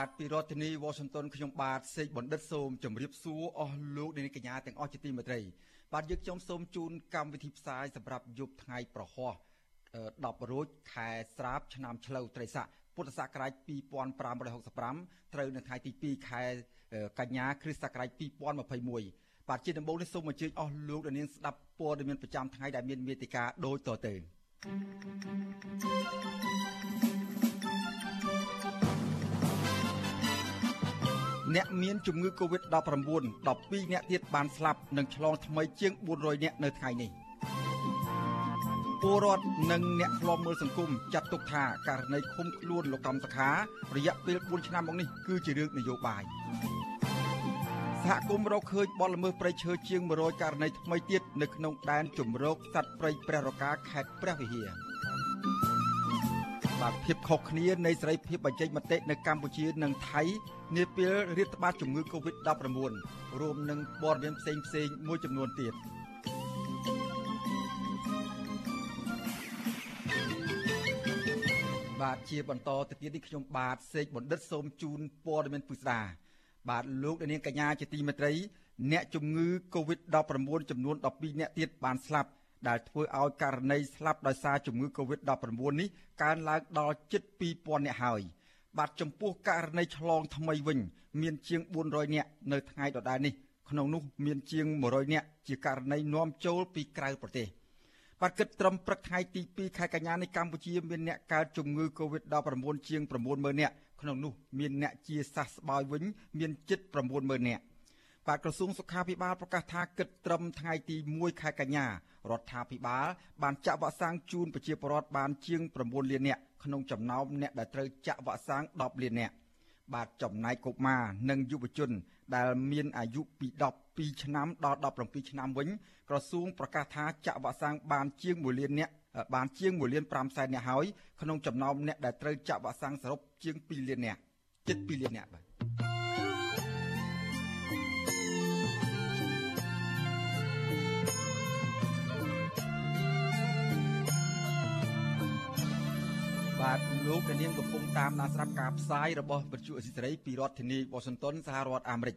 បាទពីរដ្ឋធានី Washington ខ្ញុំបាទសេកបណ្ឌិតសូមជម្រាបសួរអស់លោកអ្នកនាងកញ្ញាទាំងអស់ជាទីមេត្រីបាទយើងខ្ញុំសូមជូនកម្មវិធីផ្សាយសម្រាប់យប់ថ្ងៃប្រហោះ10រោចខែស្រាបឆ្នាំឆ្លូវត្រីស័កពុទ្ធសករាជ2565ត្រូវនៅថ្ងៃទី2ខែកញ្ញាគ្រិស្តសករាជ2021បាទជាដំបូងនេះសូមអញ្ជើញអស់លោកអ្នកនាងស្ដាប់ព័ត៌មានប្រចាំថ្ងៃដែលមានមេតិការដូចតទៅ អ្នកមានជំងឺ Covid-19 12អ្នកទៀតបានស្លាប់និងឆ្លងថ្មីជាង400អ្នកនៅថ្ងៃនេះពលរដ្ឋនិងអ្នកធ្លាប់មើលសង្គមចាត់ទុកថាករណីឃុំខ្លួនលោកកំសខា រយៈពេល4ឆ្នាំមកនេះគឺជារឿងនយោបាយសហគមន៍រកឃើញបទល្មើសព្រៃឈើជាង100ករណីថ្មីទៀតនៅក្នុងដែនជំរកសត្វព្រៃព្រះរកាខេត្តព្រះវិហារ បាទភាពខុសគ្នានៃសេរីភាពបញ្ចេញមតិនៅកម្ពុជានិងថៃនាពេលរាតត្បាតជំងឺ Covid-19 រួមនឹងព័ត៌មានផ្សេងផ្សេងមួយចំនួនទៀតបាទជាបន្តទៅទៀតនេះខ្ញុំបាទសេកបណ្ឌិតសូមជូនព័ត៌មានពិស្ដាបាទលោកនាងកញ្ញាជាទីមេត្រី អ្នកជំងឺ Covid-19 ចំនួន12អ្នកទៀតបានស្លាប់ ដែលធ្វើឲ្យករណីស្លាប់ដោយសារជំងឺ Covid-19 នេះកើនឡើងដល់ជិត2000អ្នកហើយបាទចំពោះករណីឆ្លងថ្មីវិញ មានជាង400អ្នកនៅថ្ងៃដដែលនេះក្នុងនោះមានជាង100អ្នកជាករណីនាំចូលពីក្រៅប្រទេសបាទគិតត្រឹមព្រឹកថ្ងៃទី2ខែកញ្ញានេះកម្ពុជាមានអ្នកកើតជំងឺ Covid-19 ជាង90000នាក់ក្នុងនោះមានអ្នកជាសះស្បើយវិញ មានជិត90000នាក់ បាទក្រសួងសុខាភិបាលប្រកាសថាគិតត្រឹមថ្ងៃទី1ខែកញ្ញារដ្ឋាភិបាលបានចាក់វ៉ាក់សាំងជូនប្រជាពលរដ្ឋបានជាង9លាននាក់ក្នុងចំណោមអ្នកដែលត្រូវចាក់វ៉ាក់សាំង10លាននាក់បាទចំណែកកុមារនិងយុវជន ដែលមានអាយុពី12ឆ្នាំដល់17ឆ្នាំវិញក្រសួងប្រកាសថាចាក់វ៉ាក់សាំងបានជាង1លាននាក់បានជាង1លាន5សែននាក់ហើយក្នុងចំណោមអ្នកដែលត្រូវចាក់វ៉ាក់សាំងសរុបជាង2លាននាក់ជិត2លាននាក់បាទ បាទលោកនាងកំពុងតាមដានស្រាប់ការផ្សាយរបស់វិទ្យុអេស៊ីសេរីពីរដ្ឋធានីវ៉ាស៊ីនតោនសហរដ្ឋអាមេរិក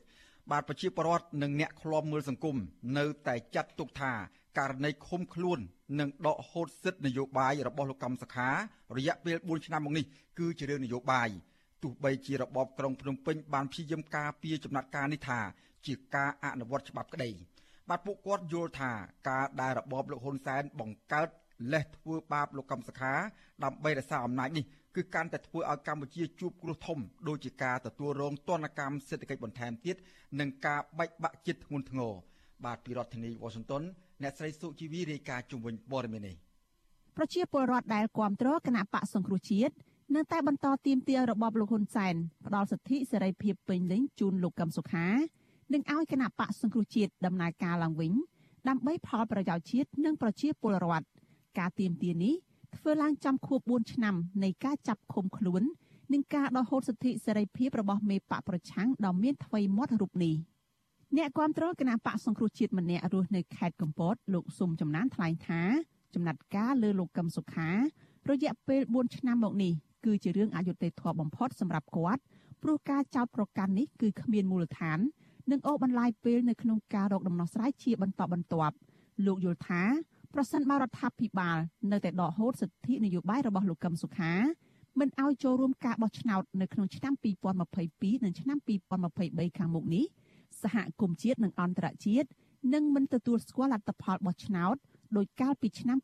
បាទប្រជាពលរដ្ឋនិងអ្នកឃ្លាំមើលសង្គមនៅតែចាត់ទុកថាករណីឃុំខ្លួននិងដកហូតសិទ្ធិនយោបាយរបស់លោកកំសខារយៈពេល4ឆ្នាំមកនេះគឺជារឿងនយោបាយទោះបីជារបបក្រុងភ្នំពេញបានព្យាយាមការពារចំណាត់ការនេះថាជាការអនុវត្តច្បាប់ក្តីបាទពួកគាត់យល់ថាការដែលរបបលោកហ៊ុនសែនបង្កើតលេសធ្វើបាបលោកកំសខាដើម្បីរក្សាអំណាចនេះ គឺកាន់តែធ្វើឲ្យកម្ពុជាជួបគ្រោះធំដូចជាការទទួលរងទណ្ឌកម្មសេដ្ឋកិច្ចបន្ថែមទៀតនិងការបែកបាក់ចិត្តធ្ងន់ធ្ងរបាទពីរដ្ឋធានី Washington អ្នកស្រីសុជីវីរាយការណ៍ជុំវិញព័ត៌មាននេះប្រជាពលរដ្ឋដែលគ្រប់គ្រងគណៈបកសង្គ្រោះជាតិនៅតែបន្តទាមទាររបបលោកហ៊ុនសែនផ្ដល់សិទ្ធិសេរីភាពពេញលេញជូនលោកកឹមសុខានិងឲ្យគណៈបកសង្គ្រោះជាតិដំណើរការឡើងវិញដើម្បីផលប្រយោជន៍ជាតិនិងប្រជាពលរដ្ឋការទៀមទានេះ ធ្វើឡើងចំខួប4ឆ្នាំនៃការចាប់ឃុំខ្លួននិងការដកហូតសិទ្ធិសេរីភាពរបស់មេបកប្រឆាំងដ៏មានថ្មីមាត់រូបនេះអ្នកគាំទ្រគណៈបកសង្គ្រោះជាតិម្នាក់រស់នៅខេត្តកំពតលោកស៊ុំចំណានថ្លែងថាចំណាត់ការលើលោកកឹមសុខា រយៈពេល4ឆ្នាំមកនេះគឺជារឿងអយុត្តិធម៌បំផុតសម្រាប់គាត់ព្រោះការចោទប្រកាន់នេះគឺគ្មានមូលដ្ឋាន និងអូសបន្លាយពេលនៅក្នុងការរកដំណោះស្រាយជាបន្តបន្ទាប់លោកយល់ថា ប្រសិនបើរដ្ឋាភិបាល នៅតែដកហូតសិទ្ធិនយោបាយរបស់លោកកឹមសុខាមិនឲ្យចូលរួមការបោះឆ្នោតនៅក្នុងឆ្នាំ2022និងឆ្នាំ2023ខាងមុខនេះសហគមន៍ជាតិនិងអន្តរជាតិនឹងមិនទទួលស្គាល់លទ្ធផលបោះឆ្នោតដោយកាលពីឆ្នាំ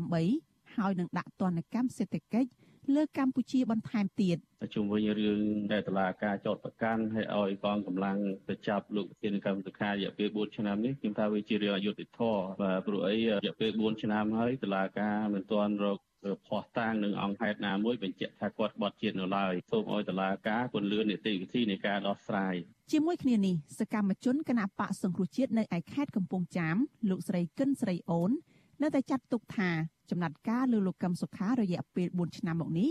2018ហើយនឹងដាក់ទណ្ឌកម្មសេដ្ឋកិច្ច លើកម្ពុជាបន្ថែមទៀតជុំវិញរឿងដែលតឡាការចោតប្រកាន់ឲ្យឲ្យកងកម្លាំងទៅចាប់លោកប្រធានកម្មសុខារយៈពេល4ឆ្នាំនេះខ្ញុំថាវាជារឿងអយុត្តិធម៌បាទព្រោះអីរយៈពេល4ឆ្នាំហើយតឡាការមិនទាន់រកភ័ស្តុតាងនឹងអង្គហេតុណាមួយបញ្ជាក់ថាគាត់ក្បត់ជាតិនៅឡើយសូមឲ្យតុលាការពន្លឿននីតិវិធីនៃការដោះស្រាយជាមួយគ្នានេះសកម្មជនគណៈបកសង្គ្រោះជាតិនៅឯខេត្តកំពង់ចាមលោកស្រីកិនស្រីអូន នៅតែចាត់ទុកថាចំណាត់ការលើលោកកឹមសុខារយៈពេល4ឆ្នាំមកនេះ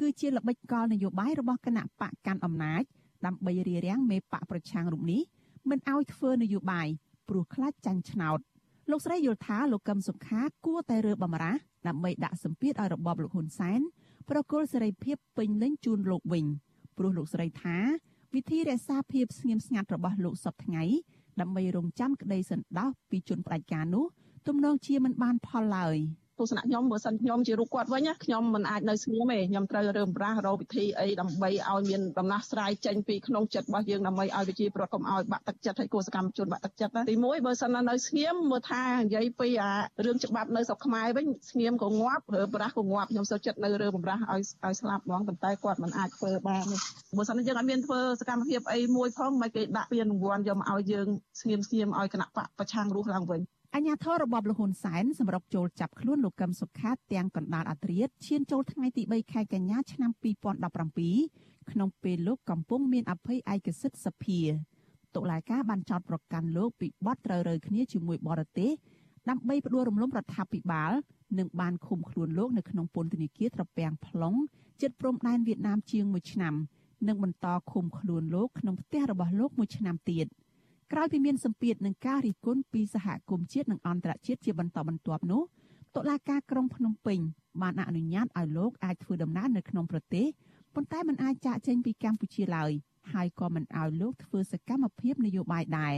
គឺជាល្បិចកលនយោបាយរបស់គណៈបកកាន់អំណាចដើម្បីរារាំងមេបកប្រឆាំងរូបនេះមិនឲ្យធ្វើនយោបាយព្រោះខ្លាចចាញ់ឆ្នោតលោកស្រីយល់ថាលោកកឹមសុខាគួរតែរើបំរាស់ដើម្បីដាក់សម្ពាធឲ្យរបបលោកហ៊ុនសែនប្រគល់សេរីភាពពេញលេញជូនលោកវិញព្រោះលោកស្រីថាវិធីរក្សាភាពស្ងៀមស្ងាត់របស់លោកសពថ្ងៃដើម្បីរងចាំក្តីសន្តោសពីជនផ្ដាច់ការនោះ ទំនងជាមិនបានផលឡើយ។ទស្សនៈខ្ញុំបើសិនខ្ញុំជារូបគាត់វិញណាខ្ញុំមិនអាចនៅស្ងៀមទេខ្ញុំត្រូវរើមប្រាស់រកវិធីអីដើម្បីឲ្យមានដំណោះស្រាយចេញពីក្នុងចិត្តរបស់យើងដើម្បីឲ្យប្រជាពលរដ្ឋកុំឲ្យបាក់ទឹកចិត្តឲ្យគូសកម្មជនបាក់ទឹកចិត្តទីមួយបើសិននៅស្ងៀមមើលថានិយាយពីអារឿងច្បាប់នៅស្រុកខ្មែរវិញស្ងៀមក៏ងាប់រើប្រាស់ក៏ងាប់ខ្ញុំសូវចិត្តនៅរើបំរាស់ឲ្យឲ្យស្លាប់ហ្មងប៉ុន្តែគាត់មិនអាចធ្វើបានបើសិនយើងអត់មានធ្វើសកម្មភាពអីមួយផងមិនគេដាក់ពានរង្វាន់យកមកឲ្យយើងស្ងៀមស្ងៀមឲ្យគណៈបកប្រឆាំងរស់ឡើងវិញ អញ្ញាធររបបលហ៊ុនសែនសម្រុកចូលចាប់ខ្លួនលោកកឹមសុខាទាំងកណ្ដាលអាត្រៀតឈានចូលថ្ងៃទី3ខែកញ្ញាឆ្នាំ2017ក្នុងពេលលោកកំពុងមានអភ័យឯកសិទ្ធិសភាតុលាការបានចោទប្រកាន់លោកពីបទត្រូវរើគ្នាជាមួយបរទេសដើម្បីផ្ដួលរំលំរដ្ឋាភិបាលនិងបានឃុំខ្លួនលោកនៅក្នុងពន្ធនាគារត្រពាំង plong ជិតព្រំដែនវៀតណាមជាង1ឆ្នាំនិងបន្តឃុំខ្លួនលោកក្នុងផ្ទះរបស់លោកមួយឆ្នាំទៀត។ ក្រោយពីមានសម្ពាធនឹងការរិះគន់ពីសហគមន៍ជាតិនិងអន្តរជាតិជាបន្តបន្ទាប់នោះតុលាការក្រុងភ្នំពេញបានអនុញ្ញាតឲ្យលោកអាចធ្វើដំណើរនៅក្នុងប្រទេសប៉ុន្តែមិនអាចចាកចេញពីកម្ពុជាឡើយហើយក៏មិនឲ្យលោកធ្វើសកម្មភាពនយោបាយដែរ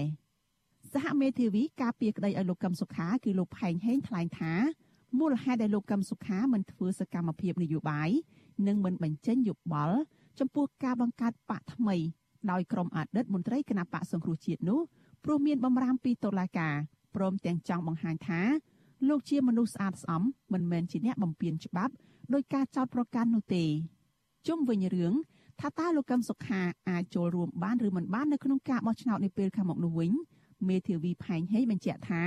សហមេធាវីការពារក្តីឲ្យលោកកឹមសុខាគឺលោកផែងហេងថ្លែងថាមូលហេតុដែលលោកកឹមសុខាមិនធ្វើសកម្មភាពនយោបាយនិងមិនបញ្ចេញយោបល់ចំពោះការបង្កើតបកថ្មី ដោយក្រុមអតីតមន្ត្រីគណៈបកសង្គ្រោះជាតិនោះព្រោះមានបំរាមពីតុលាការព្រមទាំងចង់បង្ហាញថាលោកជាមនុស្សស្អាតស្អំមិនមែនជាអ្នកបំពានច្បាប់ដោយការចោទប្រកាន់នោះទេជុំវិញរឿងថាតើលោកកឹមសុខាអាចចូលរួមបានឬមិនបាននៅក្នុងការបោះឆ្នោតនាពេលខាងមុខនោះវិញមេធាវីផែងហេបញ្ជាក់ថា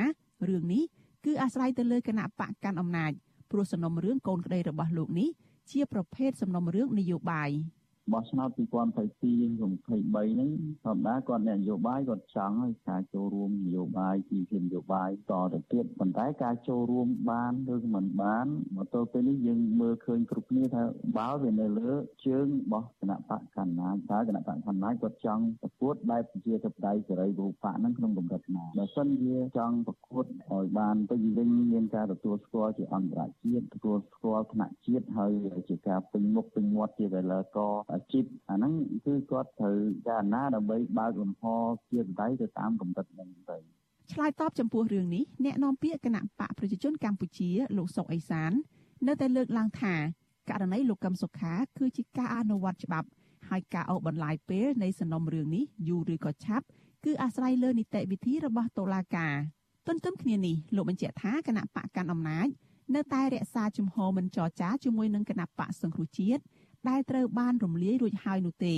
រឿងនេះគឺអាស្រ័យទៅលើគណៈបកកាន់អំណាចព្រោះសំណុំរឿងកូនក្តីរបស់លោកនេះជាប្រភេទសំណុំរឿងនយោបាយ។ បោះឆ្នោត2022 23ហ្នឹងធម្មតាគាត់អ្នកនយោបាយគាត់ចង់ឲ្យការចូលរួមនយោបាយពីជានយោបាយតទៅទៀតប៉ុន្តែការចូលរួមបានឬមិនបានមកទល់ពេលនេះយើងមើលឃើញគ្រប់គ្នាថាបើវានៅលើជើងរបស់គណៈបកកណ្ដាលតើគណៈបកកណ្ដាលគាត់ចង់ប្រកួតបែបជាធិបតីសេរីវោបកហ្នឹងក្នុងកម្រិតណាបើសិនជាចង់ប្រកួតឲ្យបានពេញលេញមានការទទួលស្គាល់ជាអន្តរជាតិទទួលស្គាល់ថ្នាក់ជាតិហើយជាការពេញមុខពេញមាត់ជាវេលាកអាជីពអាហ្នឹងគឺគាត់ត្រូវចារណាដើម្បីបើកលំហជាបដៃទៅតាមកម្រិតហ្នឹងទៅឆ្លើយតបចំពោះរឿងនេះអ្នកនាំពាក្យគណៈបកប្រជាជនកម្ពុជាលោកសុកអេសាន នៅតែលើកឡើងថាករណីលោកកឹមសុខា គឺជាការអនុវត្តច្បាប់ហើយការអូសបន្លាយពេលនៃសំណុំរឿងនេះយូរឬក៏ឆាប់គឺអាស្រ័យលើនីតិវិធីរបស់តុលាការទន្ទឹមគ្នានេះលោកបញ្ជាក់ថាគណៈបកកាន់អំណាចនៅតែរក្សាជំហរមិនចរចាជាមួយនឹងគណៈបកសង្គ្រោះជាតិ ដែលត្រូវបានរំលាយរួចហើយនោះទេ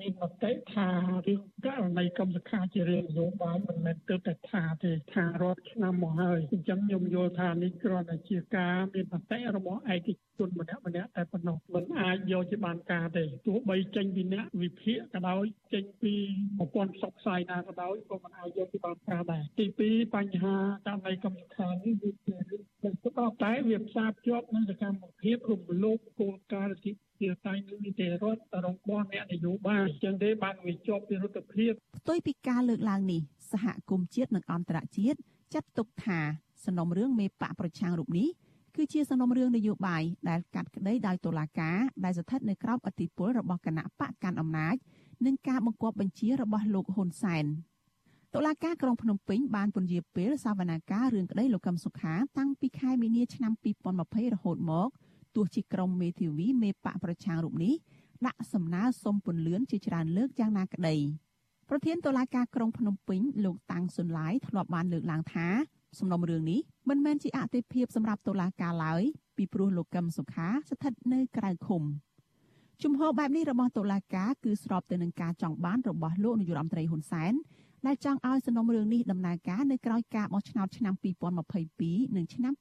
មានមតិថារឿងករណីកម្មសខាជារឿងនយោបាយមិនមែនទៅតែថាទេថារាប់ឆ្នាំមកហើយអញ្ចឹងខ្ញុំយល់ថានេះគ្រាន់តែជាការមានមតិរបស់ឯកជនម្នាក់ម្នាក់តែប៉ុណ្ណោះមិនអាចយកជាបានការទេទោះបីចេញពីអ្នកវិភាគក៏ដោយចេញពីប្រព័ន្ធផ្សព្វផ្សាយណាក៏ដោយក៏មិនអាចយកជាបានការដែរទីពីរបញ្ហាករណីកម្មសខានេះវាជារឿងទៅដល់តែវាផ្សារភ្ជាប់នឹងសកម្មភាពរំលោភគោលការណ៍សិទ្ធិជាតៃនឹងនីតិរដ្ឋរបស់អ្នកនយោបាយចឹងទេបានវាជាប់ពីរដ្ឋភាពផ្ទុយពីការលើកឡើងនេះសហគមន៍ជាតិនិងអន្តរជាតិចាត់ទុកថាសំណុំរឿងមេបកប្រឆាំងរូបនេះ គឺជាសំណុំរឿងនយោបាយដែលកាត់ក្តីដោយតុលាការដែលស្ថិតនៅក្រោមអធិបុលរបស់គណៈបកកាន់អំណាចនិងការបង្គាប់បញ្ជារបស់លោកហ៊ុនសែនតុលាការក្រុងភ្នំពេញបានពន្យាពេលសវនាការរឿងក្តីលោកកឹមសុខាតាំងពីខែមីនាឆ្នាំ2020រហូតមកទោះជាក្រុមមេធាវីមេបកប្រឆាំងរូបនេះដាក់សំណើសុំពន្លឿនជាច្រើនលើកយ៉ាងណាក្តីប្រធានតុលាការក្រុងភ្នំពេញលោកតាំងសុនឡាយធ្លាប់បានលើកឡើងថា សំណុំរឿងនេះមិនមែនជាអតិភិបសម្រាប់តុលាការឡើយពីព្រោះលោកកឹមសុខាស្ថិតនៅក្រៅឃុំជំហរបែបនេះរបស់តុលាការគឺស្របទៅនឹងការចង់បានរបស់លោកនាយរដ្ឋមន្ត្រីហ៊ុនសែនដែលចង់ឲ្យសំណុំរឿងនេះដំណើរការនៅក្រោយការបោះឆ្នោតឆ្នាំ2022និងឆ្នាំ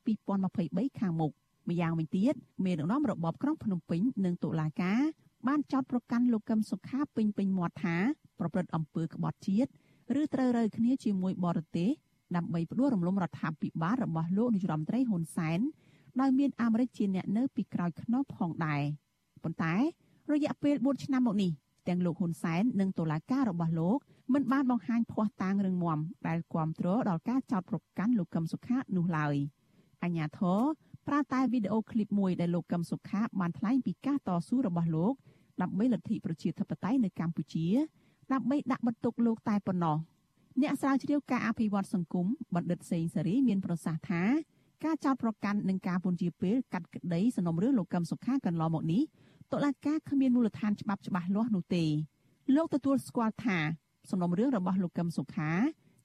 2023ខាងមុខម្យ៉ាងវិញទៀតមេដឹកនាំរបបក្រុងភ្នំពេញនិងតុលាការបានចោទប្រកាន់លោកកឹមសុខាពេញពេញមាត់ថាប្រព្រឹត្តអំពើក្បត់ជាតិឬត្រូវរើគ្នាជាមួយបរទេស ដើម្បីផ្ដួលរំលំរដ្ឋាភិបាលរបស់លោកនាយរដ្ឋមន្ត្រីហ៊ុនសែនដោយមានអាមេរិកជាអ្នកនៅពីក្រោយខ្នងផងដែរប៉ុន្តែរយៈពេល4ឆ្នាំមកនេះទាំងលោកហ៊ុនសែននិងតុលាការរបស់លោកមិនបានបង្ហាញភ័ស្តុតាងរឹងមាំដែលគាំទ្រដល់ការចោទប្រកាន់លោកកឹមសុខានោះឡើយអញ្ញាធរប្រើតែវីដេអូឃ្លីបមួយដែលលោកកឹមសុខាបានថ្លែងពីការតស៊ូរបស់លោកដើម្បីលទ្ធិប្រជាធិបតេយ្យនៅកម្ពុជាដើម្បីដាក់បន្ទុកលោកតែប៉ុណ្ណោះ អ្នកស្រាវជ្រាវការអភិវឌ្ឍសង្គមបណ្ឌិតសេងសេរីមានប្រសាសន៍ថាការចោទប្រកាន់និងការពន្យាពេលកាត់ក្តីសំណុំរឿងលោកកឹមសុខាកន្លងមកនេះតុលាការគ្មានមូលដ្ឋានច្បាប់ច្បាស់លាស់នោះទេលោកទទួលស្គាល់ថាសំណុំរឿងរបស់លោកកឹមសុខា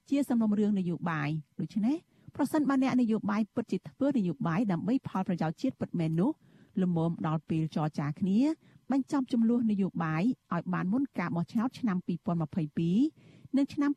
ជាសំណុំរឿងនយោបាយដូច្នេះប្រសិនបើអ្នកនយោបាយពិតជាធ្វើនយោបាយដើម្បីផលប្រយោជន៍ជាតិពិតមែននោះលំមដល់ពេលចរចាគ្នាបញ្ចប់ចំនួននយោបាយឲ្យបានមុនការបោះឆ្នោតឆ្នាំ2022 និងឆ្នាំ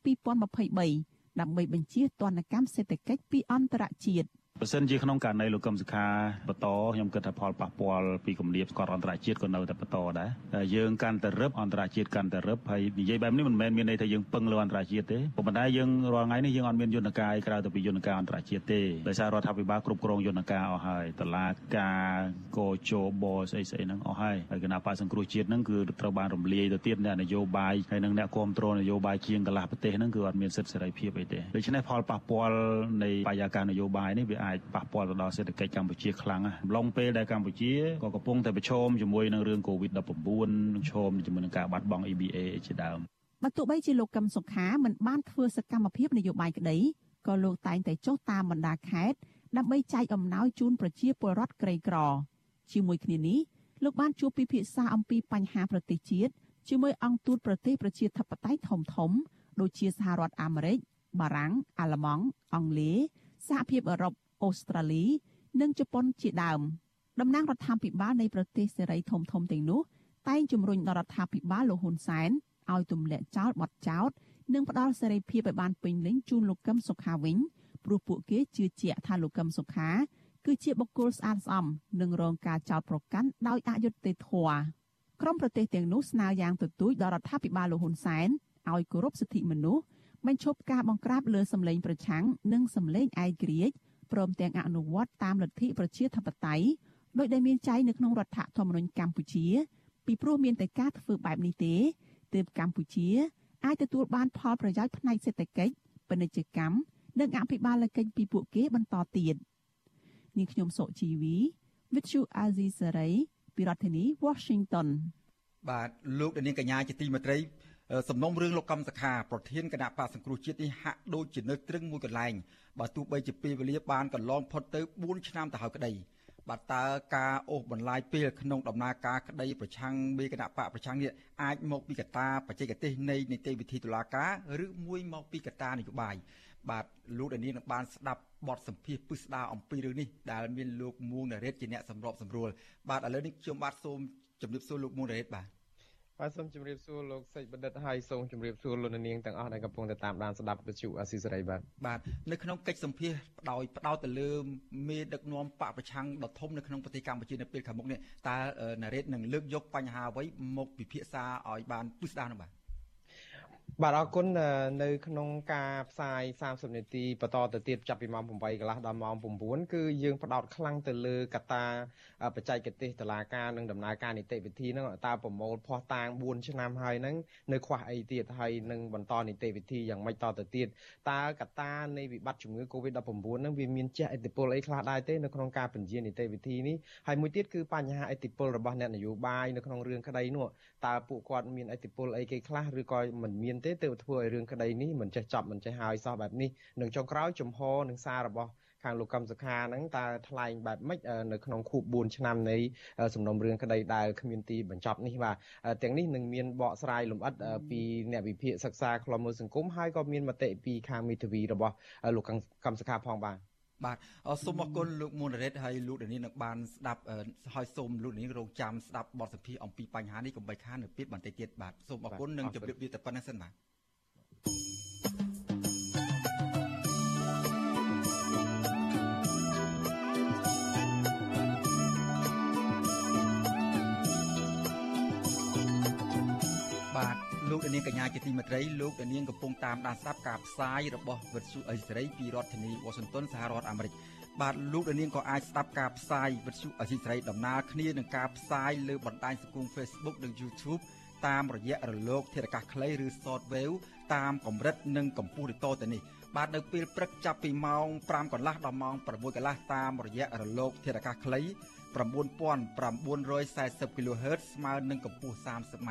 2023ដើម្បីបញ្ជាទណ្ឌកម្មសេដ្ឋកិច្ចពីអន្តរជាតិ។ បើសិនជាក្នុងករណីលោកកឹមសុខាបន្តខ្ញុំគិតថាផលប៉ះពាល់ពីគម្លាតស្កតអន្តរជាតិក៏នៅតែបន្តដែរយើងកាន់តែរឹបអន្តរជាតិកាន់តែរឹបហើយនិយាយបែបនេះមិនមែនមានន័យថាយើងពឹងលើអន្តរជាតិទេប៉ុន្តែយើងរាល់ថ្ងៃនេះយើងអត់មានយន្តការក្រៅទៅពីយន្តការអន្តរជាតិទេដោយសាររដ្ឋាភិបាលគ្រប់គ្រងយន្តការអស់ហើយតឡាការកោជបស្អីស្អីហ្នឹងអស់ហើយហើយគណៈបកសង្គ្រោះជាតិហ្នឹងគឺត្រូវបានរំលាយទៅទៀតអ្នកនយោបាយហើយនិងអ្នកគ្រប់គ្រងនយោបាយជាងកន្លះប្រទេសហ្នឹងគឺអត់មានសិទ្ធិសេរីភាពអីទេដូច្នេះផលប៉ះពាល់នៃបរិយាកាសនយោបាយនេះវាអាចប៉ះពាល់ទៅដល់សេដ្ឋកិច្ចកម្ពុជាខ្លាំងណាស់អំឡុងពេលដែលកម្ពុជាក៏កំពុងតែប្រឈមជាមួយនឹងរឿង COVID-19 ឈមជាមួយនឹងការបាត់បង់ EBA ជាដើមបើទោះបីជាលោកកឹមសុខាមិនបានធ្វើសកម្មភាពនយោបាយក្តីក៏លោកតែងតែចុះតាមបណ្ដាខេត្តដើម្បីចែកអំណោយជូនប្រជាពលរដ្ឋក្រីក្រ ជាមួយគ្នានេះលោកបានជួបពិភាក្សាអំពីបញ្ហាប្រទេសជាតិជាមួយអង្គទូតប្រទេសប្រជាធិបតេយ្យធំធំ ដូចជាសហរដ្ឋអាមេរិកបារាំងអាល្លឺម៉ង់អង់គ្លេសសហភាពអឺរ៉ុប អូស្ត្រាលី និងជប៉ុនជាដើមតំណាងរដ្ឋាភិបាលនៃប្រទេសសេរីធំធំទាំងនោះតែងជំរុញដល់រដ្ឋាភិបាលលោកហ៊ុនសែនឲ្យទម្លាក់ចោលបទចោទនិងផ្ដល់សេរីភាពឲ្យបានពេញលេញជូនលោកកឹមសុខាវិញព្រោះពួកគេជឿជាក់ថាលោកកឹមសុខា គឺជាបុគ្គលស្អាតស្អំនិងរងការចោទប្រកាន់ដោយអយុត្តិធម៌ក្រមប្រទេសទាំងនោះស្នើយ៉ាងទទូចដល់រដ្ឋាភិបាលលោកហ៊ុនសែនឲ្យគោរពសិទ្ធិមនុស្សបញ្ឈប់ការបង្ក្រាបលើសម្លេងប្រឆាំងនិងសម្លេងឯករាជ្យ ព្រមទាំងអនុវត្តតាមលទ្ធិប្រជាធិបតេយ្យដោយដែលមានចែងនៅក្នុងរដ្ឋធម្មនុញ្ញកម្ពុជា ពីព្រោះមានតែការធ្វើបែបនេះទេទើបកម្ពុជាអាចទទួលបានផលប្រយោជន៍ផ្នែកសេដ្ឋកិច្ចពាណិជ្ជកម្មនិងអភិបាលកិច្ចពីពួកគេបន្តទៀតនាងខ្ញុំសុជីវី With you Azizi Saray ពីរដ្ឋធានី Washington បាទលោកនាងកញ្ញាជាទីមេត្រី សំណុំរឿងលោកកម្មសខាប្រធានគណៈបកសង្គ្រោះជាតិនេះហាក់ដូចជានៅត្រឹងមួយកន្លែងបើទោះបីជាពេលវេលាបានកន្លងផុតទៅ4ឆ្នាំទៅហើយក្តីបាទតើការអូសបន្លាយពេលក្នុងដំណើរការក្តីប្រឆាំងមេគណៈបកប្រឆាំងនេះអាចមកពីកត្តាបច្ចេកទេសនៃនីតិវិធីតុលាការឬមួយមកពីកត្តានយោបាយបាទលោកដានីនឹងបានស្ដាប់បទសម្ភាសពិស្ដារអំពីរឿងនេះដែលមានលោកមួងណារ៉េតជាអ្នកសម្របសម្រួលបាទឥឡូវនេះខ្ញុំបាទសូមជម្រាបសួរលោកមួងណារ៉េតបាទ បាទសូមជម្រាបសួរលោកសេចបណ្ឌិតហើយសូមជម្រាបសួរលោកនាងទាំងអស់ដែលកំពុងតាមដានស្ដាប់វិទ្យុអាស៊ីសេរីបាទបាទនៅក្នុងកិច្ចសម្ភាសដោយផ្ដោតទៅលើមេដឹកនាំបកប្រឆាំងដ៏ធំនៅក្នុងប្រទេសកម្ពុជានៅពេលខាងមុខនេះតើណារ៉េតនឹងលើកយកបញ្ហាអ្វីមកពិភាក្សាឲ្យបានពិស្ដារនោះបាទ បាទអរគុណនៅក្នុងការផ្សាយ30នាទីបន្តទៅទៀតចាប់ពីម៉ោង8កន្លះដល់ម៉ោង9គឺយើងផ្ដោតខ្លាំងទៅលើកត្តាបច្ចេកទេសតឡាការនិងដំណើរការនីតិវិធីហ្នឹងតើប្រមូលភ័ស្តុតាង4ឆ្នាំហើយហ្នឹងនៅខ្វះអីទៀតហើយនឹងបន្តនីតិវិធីយ៉ាងម៉េចតទៅទៀតតើកត្តានៃវិបត្តិជំងឺ Covid-19 ហ្នឹងវាមានជះឥទ្ធិពលអីខ្លះដែរទេនៅក្នុងការបញ្ជានីតិវិធីនេះហើយមួយទៀតគឺបញ្ហាឥទ្ធិពលរបស់អ្នកនយោបាយនៅក្នុងរឿងក្តីនោះតើពួកគាត់មានឥទ្ធិពលអីគេខ្លះឬក៏មិនមានទេទើបធ្វើឲ្យរឿងក្តីនេះមិនចេះចប់មិនចេះហើយសោះបែបនេះនឹងចុងក្រោយជំហរនឹងសាររបស់ខាងលោកកឹមសុខាហ្នឹងតើថ្លែងបែបម៉េចនៅក្នុងខួប4ឆ្នាំនៃសំណុំរឿងក្តីដែលគ្មានទីបញ្ចប់នេះបាទទាំងនេះនឹងមានបកស្រាយលម្អិតពីអ្នកវិភាគសិក្សាខ្លមមើលសង្គមហើយក៏មានមតិពីខាងមេធាវីរបស់លោកកឹមសុខាផងបាទ បាទសូមអរគុណលោកមុនរ៉េតហើយលោកដានីនឹងបានស្ដាប់ហើយសូមលោកដានីរងចាំស្ដាប់បទសម្ភាសអំពីបញ្ហានេះកុំបីខាននៅពេលបន្តិចទៀតបាទសូមអរគុណនិងជម្រាបលាតែប៉ុណ្្នេះសិនបាទ ងកញ្ញាជាទីមេត្រីលោកនាងកំពុងតាមដានស្ដាប់ការផ្សាយរបស់វិទ្យុអេស៊ីរីពីរដ្ឋធានីវ៉ាស៊ីនតោនសហរដ្ឋអាមេរិកបាទលោកនាងក៏អាចស្ដាប់ការផ្សាយវិទ្យុអេស៊ីរីដំណើរគ្នានឹងការផ្សាយលើបណ្ដាញសង្គម Facebook និង YouTube តាមរយៈរលកធាតុអាកាសខ្លីឬ Shortwave តាមកម្រិតនិងកម្ពស់ដូចតទៅនេះបាទនៅពេលព្រឹកចាប់ពីម៉ោង5កន្លះដល់ម៉ោង6កន្លះតាមរយៈរលកធាតុអាកាសខ្លី9940 kHz ស្មើនឹងកម្ពស់ 30m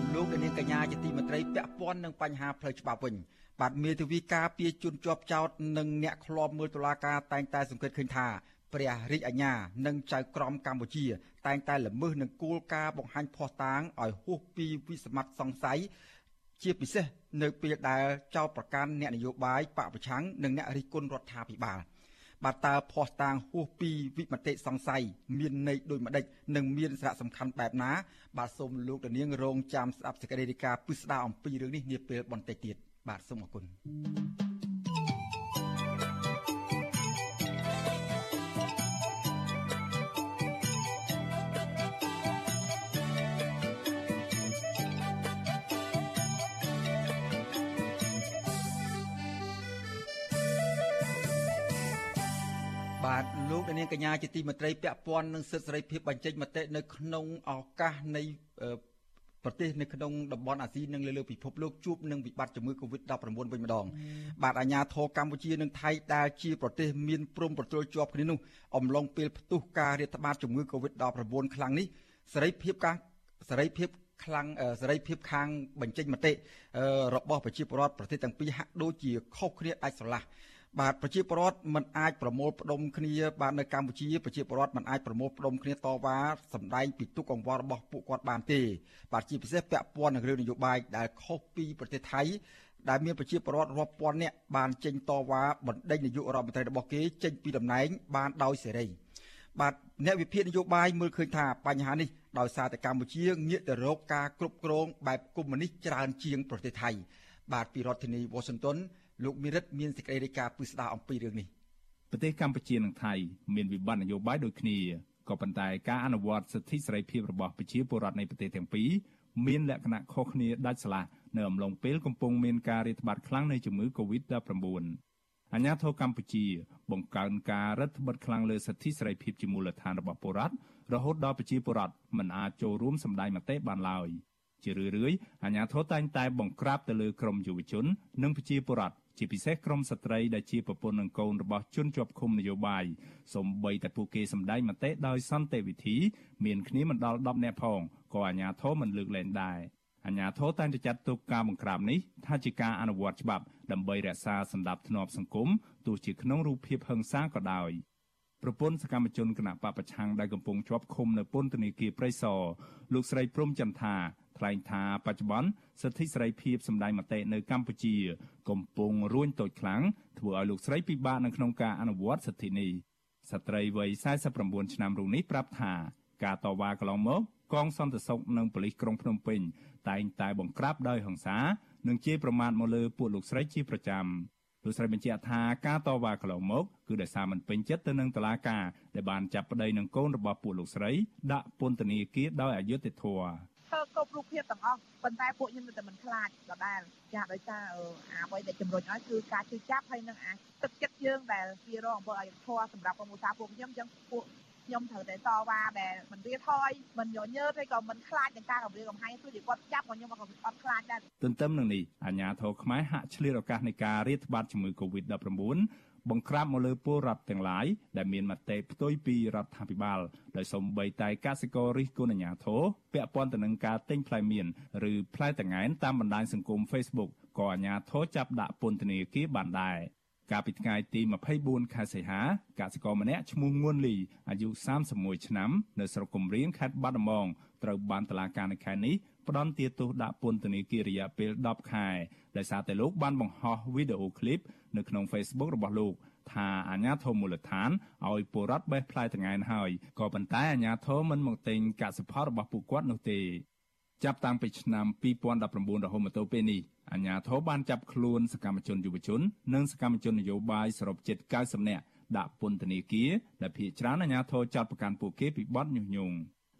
លោកនាងកញ្ញាជាទីមេត្រីពាក់ព័ន្ធនឹងបញ្ហាផ្លូវច្បាប់វិញបាទមេធាវីការពារជនជាប់ចោតនិងអ្នកឃ្លាំមើលតុលាការតែងតែសង្កេតឃើញថាព្រះរាជអាជ្ញានិងចៅក្រមកម្ពុជា តែងតែល្មើសនឹងគោលការណ៍បង្ហាញភ័ស្តុតាងឲ្យហួសពីវិសមត្ថសង្ស័យជាពិសេសនៅពេលដែលចោទប្រកាន់អ្នកនយោបាយបកប្រឆាំងនិងអ្នករិះគន់រដ្ឋាភិបាល បាទតើភ័ស្តុតាងហួសពីវិមតិសង្ស័យមានន័យដូចម្ដេចនិងមានសារៈសំខាន់បែបណា បាទសូមលោកនាងរងចាំស្ដាប់សេចក្តីរាយការណ៍ពិស្ដារអំពីរឿងនេះនាពេលបន្តិចទៀតបាទសូមអរគុណ បាទលោកនាងកញ្ញាជាទីមេត្រីពាក់ព័ន្ធនឹងសិទ្ធិសេរីភាពបញ្ចេញមតិនៅក្នុងឱកាសនៃប្រទេសនៅក្នុងតំបន់អាស៊ីនិងលើលើពិភពលោកជួបនឹងវិបត្តិជំងឺ Covid-19 វិញម្ដងបាទអាជ្ញាធរកម្ពុជានិងថៃដែលជាប្រទេសមានព្រំប្រទល់ជាប់គ្នានោះអំឡុងពេលផ្ទុះការរាតត្បាតជំងឺ Covid-19 ខ្លាំងនេះសេរីភាពការសេរីភាពខ្លាំងសេរីភាពខាងបញ្ចេញមតិរបស់ប្រជាពលរដ្ឋប្រទេសទាំងពីរហាក់ដូចជាខុសគ្នាដាច់ស្រឡះ បាទប្រជាពលរដ្ឋមិនអាចប្រមូលផ្ដុំគ្នាបាទនៅកម្ពុជាប្រជាពលរដ្ឋមិនអាចប្រមូលផ្ដុំគ្នាតវ៉ាសម្ដែងពីទុកកង្វល់របស់ពួកគាត់បានទេបាទជាពិសេសពាក់ព័ន្ធនឹងរឿងនយោបាយដែលខុសពីប្រទេសថៃដែលមានប្រជាពលរដ្ឋរាប់ពាន់នាក់បានចេញតវ៉ាបណ្ដេញនាយករដ្ឋមន្ត្រីរបស់គេចេញពីតំណែងបានដោយសេរីបាទអ្នកវិភាគនយោបាយមើលឃើញថាបញ្ហានេះដោយសារតែកម្ពុជាងាកទៅរកការគ្រប់គ្រងបែបកុម្មុយនីសច្រើនជាងប្រទេសថៃបាទពីរដ្ឋធានី Washington លោកមីរិតមានសេចក្តីរាយការណ៍ពិស្ដារអំពីរឿងនេះប្រទេសកម្ពុជានិងថៃមានវិបត្តិនយោបាយដូចគ្នាក៏ប៉ុន្តែការអនុវត្តសិទ្ធិសេរីភាពរបស់ប្រជាពលរដ្ឋនៃប្រទេសទាំងពីរមានលក្ខណៈខុសគ្នាដាច់ស្រឡះនៅអំឡុងពេលកំពុងមានការរាតត្បាតខ្លាំងនៃជំងឺ Covid-19 អាញាធរកម្ពុជា បង្កើនការរដ្ឋបិទខ្លាំងលើសិទ្ធិសេរីភាពជាមូលដ្ឋានរបស់ពលរដ្ឋរហូតដល់ប្រជាពលរដ្ឋមិនអាចចូលរួមសម្ដែងមតិបានឡើយជារឿយៗអាញាធរតែងតែបង្ក្រាបទៅលើក្រមយុវជន និងប្រជាពលរដ្ឋ ជាពិសេសក្រុមស្ត្រីដែលជាប្រពន្ធនិងកូនរបស់ជនជាប់ឃុំនយោបាយសូម្បីតែពួកគេសម្ដែងមតិដោយសន្តិវិធី មានគ្នាមិនដល់10នាក់ផងក៏អាជ្ញាធរមិនលើកលែងដែរអាជ្ញាធរតែងតែចាត់ទុកការបង្ក្រាបនេះថាជាការអនុវត្តច្បាប់ដើម្បីរក្សាសន្តិភាពធ្នាប់សង្គមទោះជាក្នុងរូបភាពហិង្សាក៏ដោយប្រពន្ធសកម្មជនគណៈបពប្រឆាំងដែលកំពុងជាប់ឃុំនៅពន្ធនាគារព្រៃសរលោកស្រីព្រំចន្ទថា ថ្លែងថាបច្ចុប្បន្នសិទ្ធិសេរីភាពសម្ដែងមតិនៅកម្ពុជា កំពុងរួញតូចខ្លាំងធ្វើឲ្យលោកស្រីពិបាកនៅក្នុងការអនុវត្តសិទ្ធិនេះស្ត្រីវ័យ49ឆ្នាំរូបនេះប្រាប់ថាការតវ៉ាកន្លងមកកងសន្តិសុខនិងប៉ូលីសក្រុងភ្នំពេញតែងតែបង្ក្រាបដោយហិង្សានិងជេរប្រមាថមកលើពួកលោកស្រីជាប្រចាំលោកស្រីបញ្ជាក់ថាការតវ៉ាកន្លងមកគឺដោយសារមិនពេញចិត្តទៅនឹងតុលាការដែលបានចាប់ប្តីនឹងកូនរបស់ពួកលោកស្រីដាក់ពន្ធនាគារដោយអយុត្តិធម៌ ធ្វើគ្រប់រូបភាពទាំងអស់ប៉ុន្តែពួកខ្ញុំនៅតែមិនខ្លាចដដែលចាដោយសារអ្វីដែលជំរុញឲ្យគឺការជឿចាប់ហើយនឹងអាទឹកចិត្តយើងដែលជារងអំពើអយុត្តិធម៌សម្រាប់ក្រុមឧស្សាហ៍ពួកខ្ញុំអញ្ចឹងពួកខ្ញុំត្រូវតែតវ៉ាដែលមិនវាថយមិនញញើតហើយក៏មិនខ្លាចនឹងការគម្រាមកំហែងទោះជាគាត់ចាប់ក៏ខ្ញុំក៏អត់ខ្លាចដែរទន្ទឹមនឹងនេះអាជ្ញាធរខ្មែរហាក់ឆ្លៀតឱកាសនៃការរាតត្បាតជំងឺ Covid-19 បង្ក្រាបមកលើពលរដ្ឋទាំងឡាយដែលមានមតិផ្ទុយពីរដ្ឋាភិបាលដោយសូម្បីតែកសិកររិះគន់អាជ្ញាធរពាក់ព័ន្ធទៅនឹងការទិញផ្លែមៀនឬផ្លែតង្កែនតាមបណ្ដាញសង្គម Facebook ក៏អាជ្ញាធរចាប់ដាក់ពន្ធនាគារបានដែរកាលពីថ្ងៃទី24ខែសីហាកសិករម្នាក់ឈ្មោះងួនលីអាយុ31ឆ្នាំនៅស្រុកគំរៀងខេត្តបាត់ដំបងត្រូវបានតុលាការនៅខែនេះផ្ដន្ទាទោសដាក់ពន្ធនាគាររយៈពេល10ខែ ដោយសារតែលោកបានបង្ហោះវីដេអូឃ្លីបនៅក្នុង Facebook របស់លោកថាអាញាធមមូលដ្ឋានឲ្យពលរដ្ឋបេះផ្លែតងែនហើយក៏ប៉ុន្តែអាញាធមមិនមកទិញកសិផលរបស់ពួកគាត់នោះទេចាប់តាំងពីឆ្នាំ2019រហូតមកទល់ពេលនេះអាជ្ញាធរបានចាប់ខ្លួនសកម្មជនយុវជន និងសកម្មជននយោបាយសរុបជិត90នាក់ដាក់ពន្ធនាគារដែលភាគច្រើនអាជ្ញាធរចាត់ប្រកាន់ពួកគេពីបទញុះញង់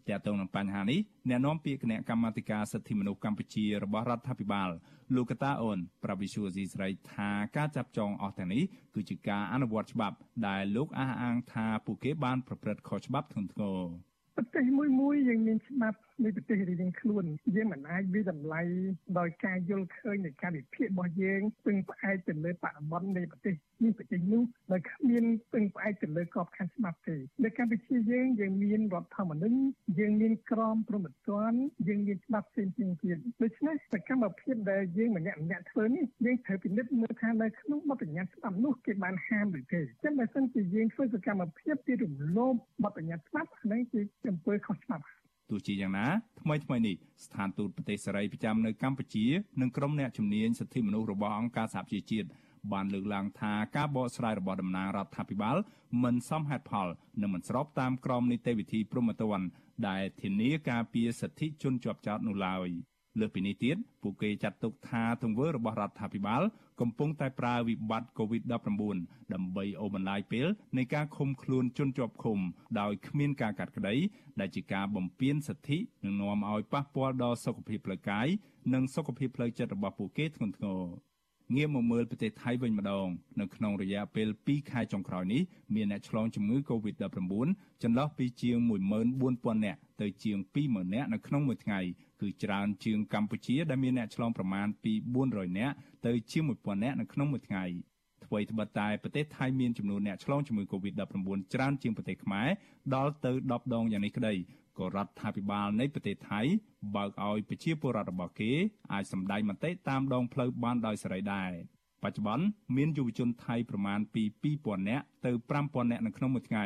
ទាក់ទងនឹងបញ្ហានេះអ្នកនាំពាក្យគណៈកម្មាធិការសិទ្ធិមនុស្សកម្ពុជារបស់រដ្ឋាភិបាលលោកកតាអូនប្រវិសុយស៊ីស្រីថាការចាប់ចងអស់ទាំងនេះគឺជាការអនុវត្តច្បាប់ ដែលលោកអះអាងថាពួកគេបានប្រព្រឹត្តខុសច្បាប់ធ្ងន់ធ្ងរប្រទេសមួយមួយយើងមានច្បាប់នៃប្រទេសរៀងខ្លួនយើងមិនអាចវិតម្លៃដោយការយល់ឃើញនៃការវិភាគរបស់យើងពឹងផ្អែកទៅលើបរិបទនៃប្រទេសនេះប្រទេសនោះដោយគ្មានពឹងផ្អែកទៅលើក្របខ័ណ្ឌច្បាប់ទេនៅកម្ពុជាយើងយើងមានរដ្ឋធម្មនុញ្ញយើងមានក្រមព្រហ្មទណ្ឌយើងមានច្បាប់ផ្សេងៗទៀតដូច្នេះសកម្មភាពដែលយើងម្នាក់ម្នាក់ធ្វើនេះយើងត្រូវពិនិត្យមើលថានៅក្នុងបទបញ្ញត្តិច្បាប់នោះគេបានហាមឬទេចឹងបើសិនជាយើងធ្វើសកម្មភាពទីរំលោភបទបញ្ញត្តិច្បាប់ហ្នឹងជាអំពើខុសច្បាប់ ទោះជាយ៉ាងណាថ្មីថ្មីនេះស្ថានទូតប្រទេសសេរីប្រចាំនៅកម្ពុជានិងក្រុមអ្នកជំនាញសិទ្ធិមនុស្សរបស់អង្គការសហប្រជាជាតិបានលើកឡើងថាការបកស្រាយរបស់តំណាងរដ្ឋាភិបាលមិនសមហេតុផលនិងមិនស្របតាមក្រមនីតិវិធីព្រហ្មទណ្ឌដែលធានាការពារសិទ្ធិជនជាប់ចោតនោះឡើយ។ លើសពីនេះទៀតពួកគេចាត់ទុកថាទង្វើរបស់រដ្ឋាភិបាល កំពុងតែប្រើវិបត្តិ COVID-19 ដើម្បីអូសបន្លាយពេលនៃការឃុំខ្លួនជនជាប់ឃុំ ដោយគ្មានការកាត់ក្តី ដែលជាការបំពានសិទ្ធិនិងនាំឲ្យប៉ះពាល់ដល់សុខភាពផ្លូវកាយនិងសុខភាពផ្លូវចិត្តរបស់ពួកគេធ្ងន់ធ្ងរងាកមកមើលប្រទេសថៃវិញម្ដងនៅក្នុងរយៈពេល2ខែចុងក្រោយនេះមានអ្នកឆ្លងជំងឺ Covid-19 ចន្លោះពីជាង14000នាក់ទៅជាង20000នាក់នៅក្នុងមួយថ្ងៃ គឺច្រើនជាងកម្ពុជាដែលមានអ្នកឆ្លងប្រមាណពី400នាក់ទៅជាង1000នាក់នៅក្នុងមួយថ្ងៃអ្វីត្បិតតែប្រទេសថៃមានចំនួនអ្នកឆ្លងជំងឺ Covid-19 ច្រើនជាងប្រទេសខ្មែរដល់ទៅ10ដងយ៉ាងនេះក្តីក៏រដ្ឋាភិបាលនៃប្រទេសថៃបើកឲ្យប្រជាពលរដ្ឋរបស់គេអាចសម្ដែងមតិតាមដងផ្លូវបានដោយសេរីដែរបច្ចុប្បន្នមានយុវជនថៃប្រមាណពី2000នាក់ទៅ5000នាក់នៅក្នុងមួយថ្ងៃ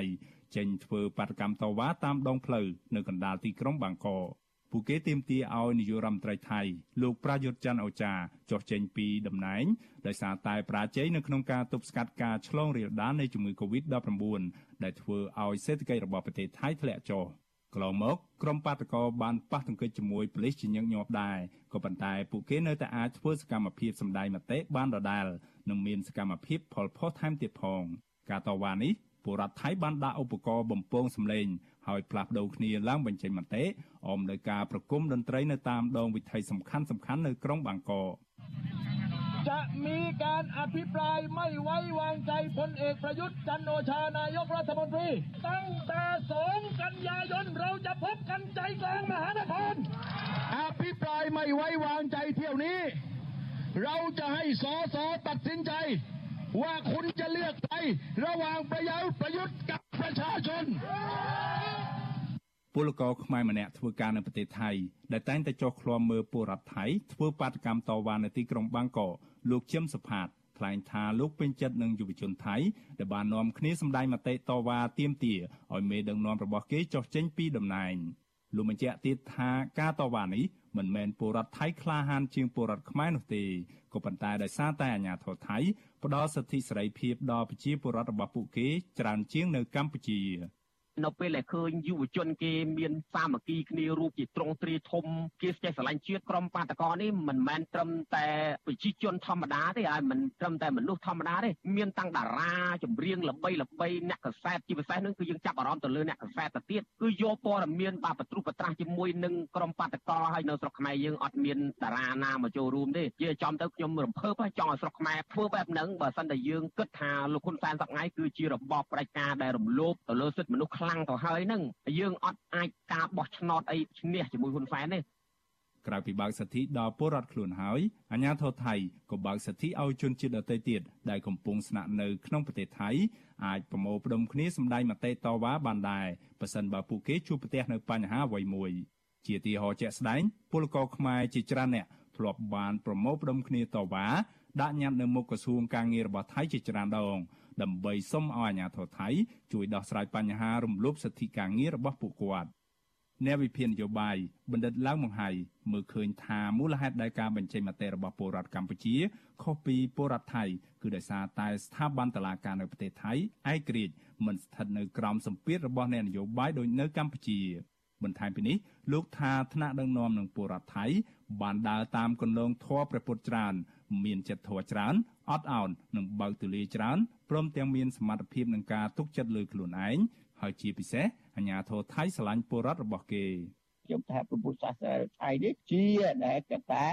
ចេញធ្វើបាតកម្មតវ៉ាតាមដងផ្លូវនៅកណ្ដាលទីក្រុងបាងកក ពួកគេទាមទារឲ្យនាយករដ្ឋមន្ត្រីថៃលោកប្រាយុទ្ធច័ន្ទអូចាចុះចេញពីតំណែងដោយសារតែប្រាជ័យនៅក្នុងការទប់ស្កាត់ការឆ្លងរាលដាលនៃជំងឺ Covid-19 ដែលធ្វើឲ្យសេដ្ឋកិច្ចរបស់ប្រទេសថៃធ្លាក់ចុះកន្លងមកក្រុមបាតកោបានប៉ះទង្គិចជាមួយប៉ូលីសជាញឹកញាប់ដែរក៏ប៉ុន្តែពួកគេនៅតែអាចធ្វើសកម្មភាពសម្ដែងមតិបានដដែលនិងមានសកម្មភាពផលផុសថែមទៀតផង ការតវ៉ានេះពលរដ្ឋថៃបានដាក់ឧបករណ៍បំពងសម្លេង ហើយផ្លាស់ប្ដូរគ្នាឡើងបញ្ចេញមតិអមដោយការប្រគំតន្ត្រីនៅតាមដងវិថីសំខាន់សំខាន់នៅក្រុងបាងកកจะมีการอภิปรายไม่ไว้วางใจพลเอกประยุทธ์จันโอชานายกรัฐมนตรี ตั้งแต่สองกันยายนเราจะพบกันใจกลางมหานครอภิปรายไม่ไว้วางใจเที่ยวนี้ เราจะให้สอสอตัดสินใจ ว่าคุณจะเลือกใครระหว่างประยุทธ์ประยุทธ์กับประชาชนពលករខ្មែរម្នាក់ធ្វើការនៅប្រទេសថៃដែលតែងតែចុះឃ្លាំមើលពលរដ្ឋថៃធ្វើបាតកម្មតវ៉ានៅទីក្រុងបាងកកលោកជឹមសុផាតថ្លែងថាលោកពេញចិត្តនឹងយុវជនថៃដែលបាននាំគ្នាសម្ដែងមតិតវ៉ាទាមទារឲ្យមេដឹកនាំរបស់គេចុះចេញពីតំណែងលោកបញ្ជាក់ទៀតថាការតវ៉ានេះ មិនមែនពលរដ្ឋថៃក្លាហានជាងពលរដ្ឋខ្មែរនោះទេក៏ប៉ុន្តែដោយសារតែអាញាធរថៃផ្ដល់សិទ្ធិសេរីភាពដល់ប្រជាពលរដ្ឋរបស់ពួកគេច្រើនជាងនៅកម្ពុជា នៅពេលដែលឃើញយុវជនគេមានសាមគ្គីគ្នារូបជាត្រង់ទ្រាធំគេចេះស្រឡាញ់ជាតិក្រុមបាតកោនេះមិនមែនត្រឹមតែប្រជាជនធម្មតាទេហើយមិនត្រឹមតែមនុស្សធម្មតាទេមានតាំងតារាចម្រៀងល្បីល្បីអ្នកកសែតជាពិសេសនឹងគឺយើងចាប់អារម្មណ៍ទៅលើអ្នកកសែតទៅទៀតគឺយកព័ត៌មានបាទបត្រុសបត្រាស់ជាមួយនឹងក្រុមបាតកោហើយនៅស្រុកខ្មែរយើងអត់មានតារាណាមកចូលរួមទេជាចំទៅខ្ញុំរំភើបហើយចង់ឲ្យស្រុកខ្មែរធ្វើបែបហ្នឹងបើសិនតែយើងគិតថាលោកហ៊ុនសែនសប្ងៃគឺជារបបផ្ដាច់ការដែលរំលោភទៅលើសិទ្ធិមនុស្សខ្លាំងទៅហើយហ្នឹងយើងអត់អាចការបោះឆ្នោតអីឈ្នះជាមួយហ៊ុនសែនទេក្រៅពីបើកសិទ្ធិដល់ពលរដ្ឋខ្លួនហើយអាជ្ញាធរថៃក៏បើកសិទ្ធិឲ្យជនជាតិដទៃទៀតដែលកំពុងស្នាក់នៅក្នុងប្រទេសថៃអាចប្រមូលផ្ដុំគ្នាសម្ដែងមតិតវ៉ាបានដែរប្រសិនបើពួកគេជួបប្រទះនៅបញ្ហាអ្វីមួយ ជាទីហោជាក់ស្ដែងពលករខ្មែរជាច្រើនអ្នកធ្លាប់បានប្រមូលផ្ដុំគ្នាតវ៉ាដាក់ញត្តិនៅមុខក្រសួងការងាររបស់ថៃជាច្រើនដង ដើម្បីសុំឲ្យអាជ្ញាធរថៃជួយដោះស្រាយបញ្ហារំលោភសិទ្ធិការងាររបស់ពួកគាត់អ្នកវិភាគនយោបាយបណ្ឌិតឡើងមង្ហៃមើលឃើញថាមូលហេតុដែលការបញ្ចេញមតិរបស់ពលរដ្ឋកម្ពុជាខុសពីពលរដ្ឋថៃគឺដោយសារតែស្ថាប័នតុលាការនៅប្រទេសថៃឯករាជ្យមិនស្ថិតនៅក្រោមសម្ពាធរបស់អ្នកនយោបាយដូចនៅកម្ពុជាបន្ថែមពីនេះលោកថាថ្នាក់ដឹកនាំនឹងពលរដ្ឋថៃបានដើរតាមគន្លងធម៌ព្រះពុទ្ធច្រើន មានចិត្តធម៌ច្រើនអត់ឱននិងបើកទូលាយច្រើន ព្រមទាំងមានសមត្ថភាពនឹងការទុកចិត្តលើខ្លួនឯងហើយជាពិសេសអាញាធរថៃឆ្លាញ់ពលរដ្ឋរបស់គេខ្ញុំថាពុទ្ធសាសនាថៃនេះជាដែលកតា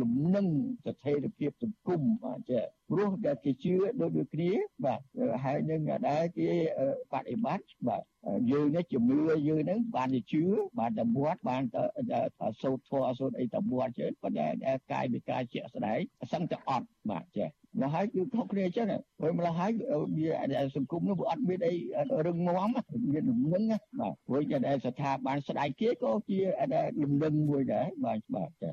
លំនឹងស្ថិរភាពសង្គមបាទចាព្រោះដែលគេជឿដូចដូចគ្នាបាទហើយនឹងដែលគេបដិបត្តិបាទយើងនេះជំនឿយើងហ្នឹងបានទៅជឿបានតែមាត់បានទៅសូត្រធម៌សូត្រអីតែមាត់ចេះប៉ុន្តែកាយវិការជាក់ស្ដែងសឹងតែអត់បាទចេះ មកហើយគឺខុសគ្នាអញ្ចឹងហើយម្ល៉េះហើយវាសង្គមនោះវាអត់មានអីរឹងមាំមានលំនឹងបាទព្រោះតែស្ថាប័នស្ដាយគេក៏ជាលំនឹងមួយដែរបាទបាទចា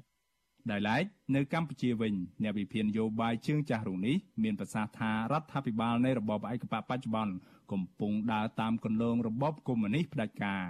ដោយឡែកនៅកម្ពុជាវិញអ្នកវិភាគនយោបាយជើងចាស់រូបនេះមានប្រសាសន៍ថារដ្ឋាភិបាលនៃរបបឯកបកបច្ចុប្បន្នកំពុងដើរតាមគន្លងរបបកុម្មុយនីសផ្ដាច់ការ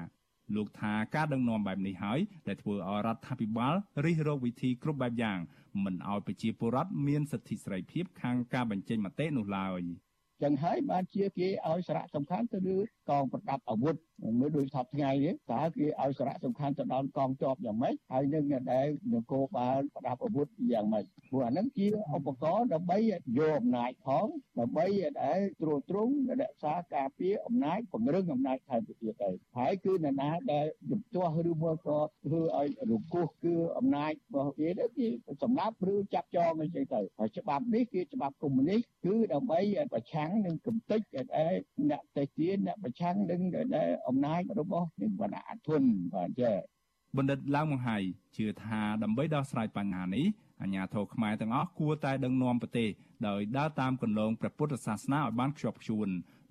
លោកថាការដឹកនាំបែបនេះហើយដែលធ្វើឲ្យរដ្ឋាភិបាលរិះរកវិធីគ្រប់បែបយ៉ាងមិនឲ្យប្រជាពលរដ្ឋមានសិទ្ធិសេរីភាពខាងការបញ្ចេញមតិនោះឡើយ។ចឹងហើយបានជាគេឲ្យសារៈសំខាន់ទៅលើកងប្រដាប់អាវុធ មើលដូចថាថ្ងៃនេះតើគេឲ្យសារៈសំខាន់ទៅដល់កងទ័ពយ៉ាងម៉េចហើយនឹងដែលនគរបាលប្រដាប់អាវុធយ៉ាងម៉េចព្រោះអានឹងជាឧបករណ៍ដើម្បីយកអំណាចផងដើម្បីដែលត្រួតត្រងរក្សាការពារអំណាចពង្រឹងអំណាចថែមទៀតទៅហើយគឺនរណាដែលជំទាស់ឬមកក៏ធ្វើឲ្យរង្គោះគឺអំណាចរបស់គេទៅគេសម្លាប់ឬចាប់ចងអីចឹងទៅហើយច្បាប់នេះគឺច្បាប់កុម្មុយនីសគឺដើម្បីប្រឆាំងនឹងកំតិចដែលអ្នកតេទានអ្នកប្រឆាំងនឹងដែលអំណាចរបស់នឹងវណ្ណៈអធនបាទចាបណ្ឌិតឡើងមង្ហៃជឿថាដើម្បីដោះស្រាយបញ្ហានេះអាញាធរខ្មែរទាំងអស់គួរតែដឹកនាំប្រទេសដោយដើរតាមគន្លងព្រះពុទ្ធសាសនាឲ្យបានខ្ជាប់ខ្ជួន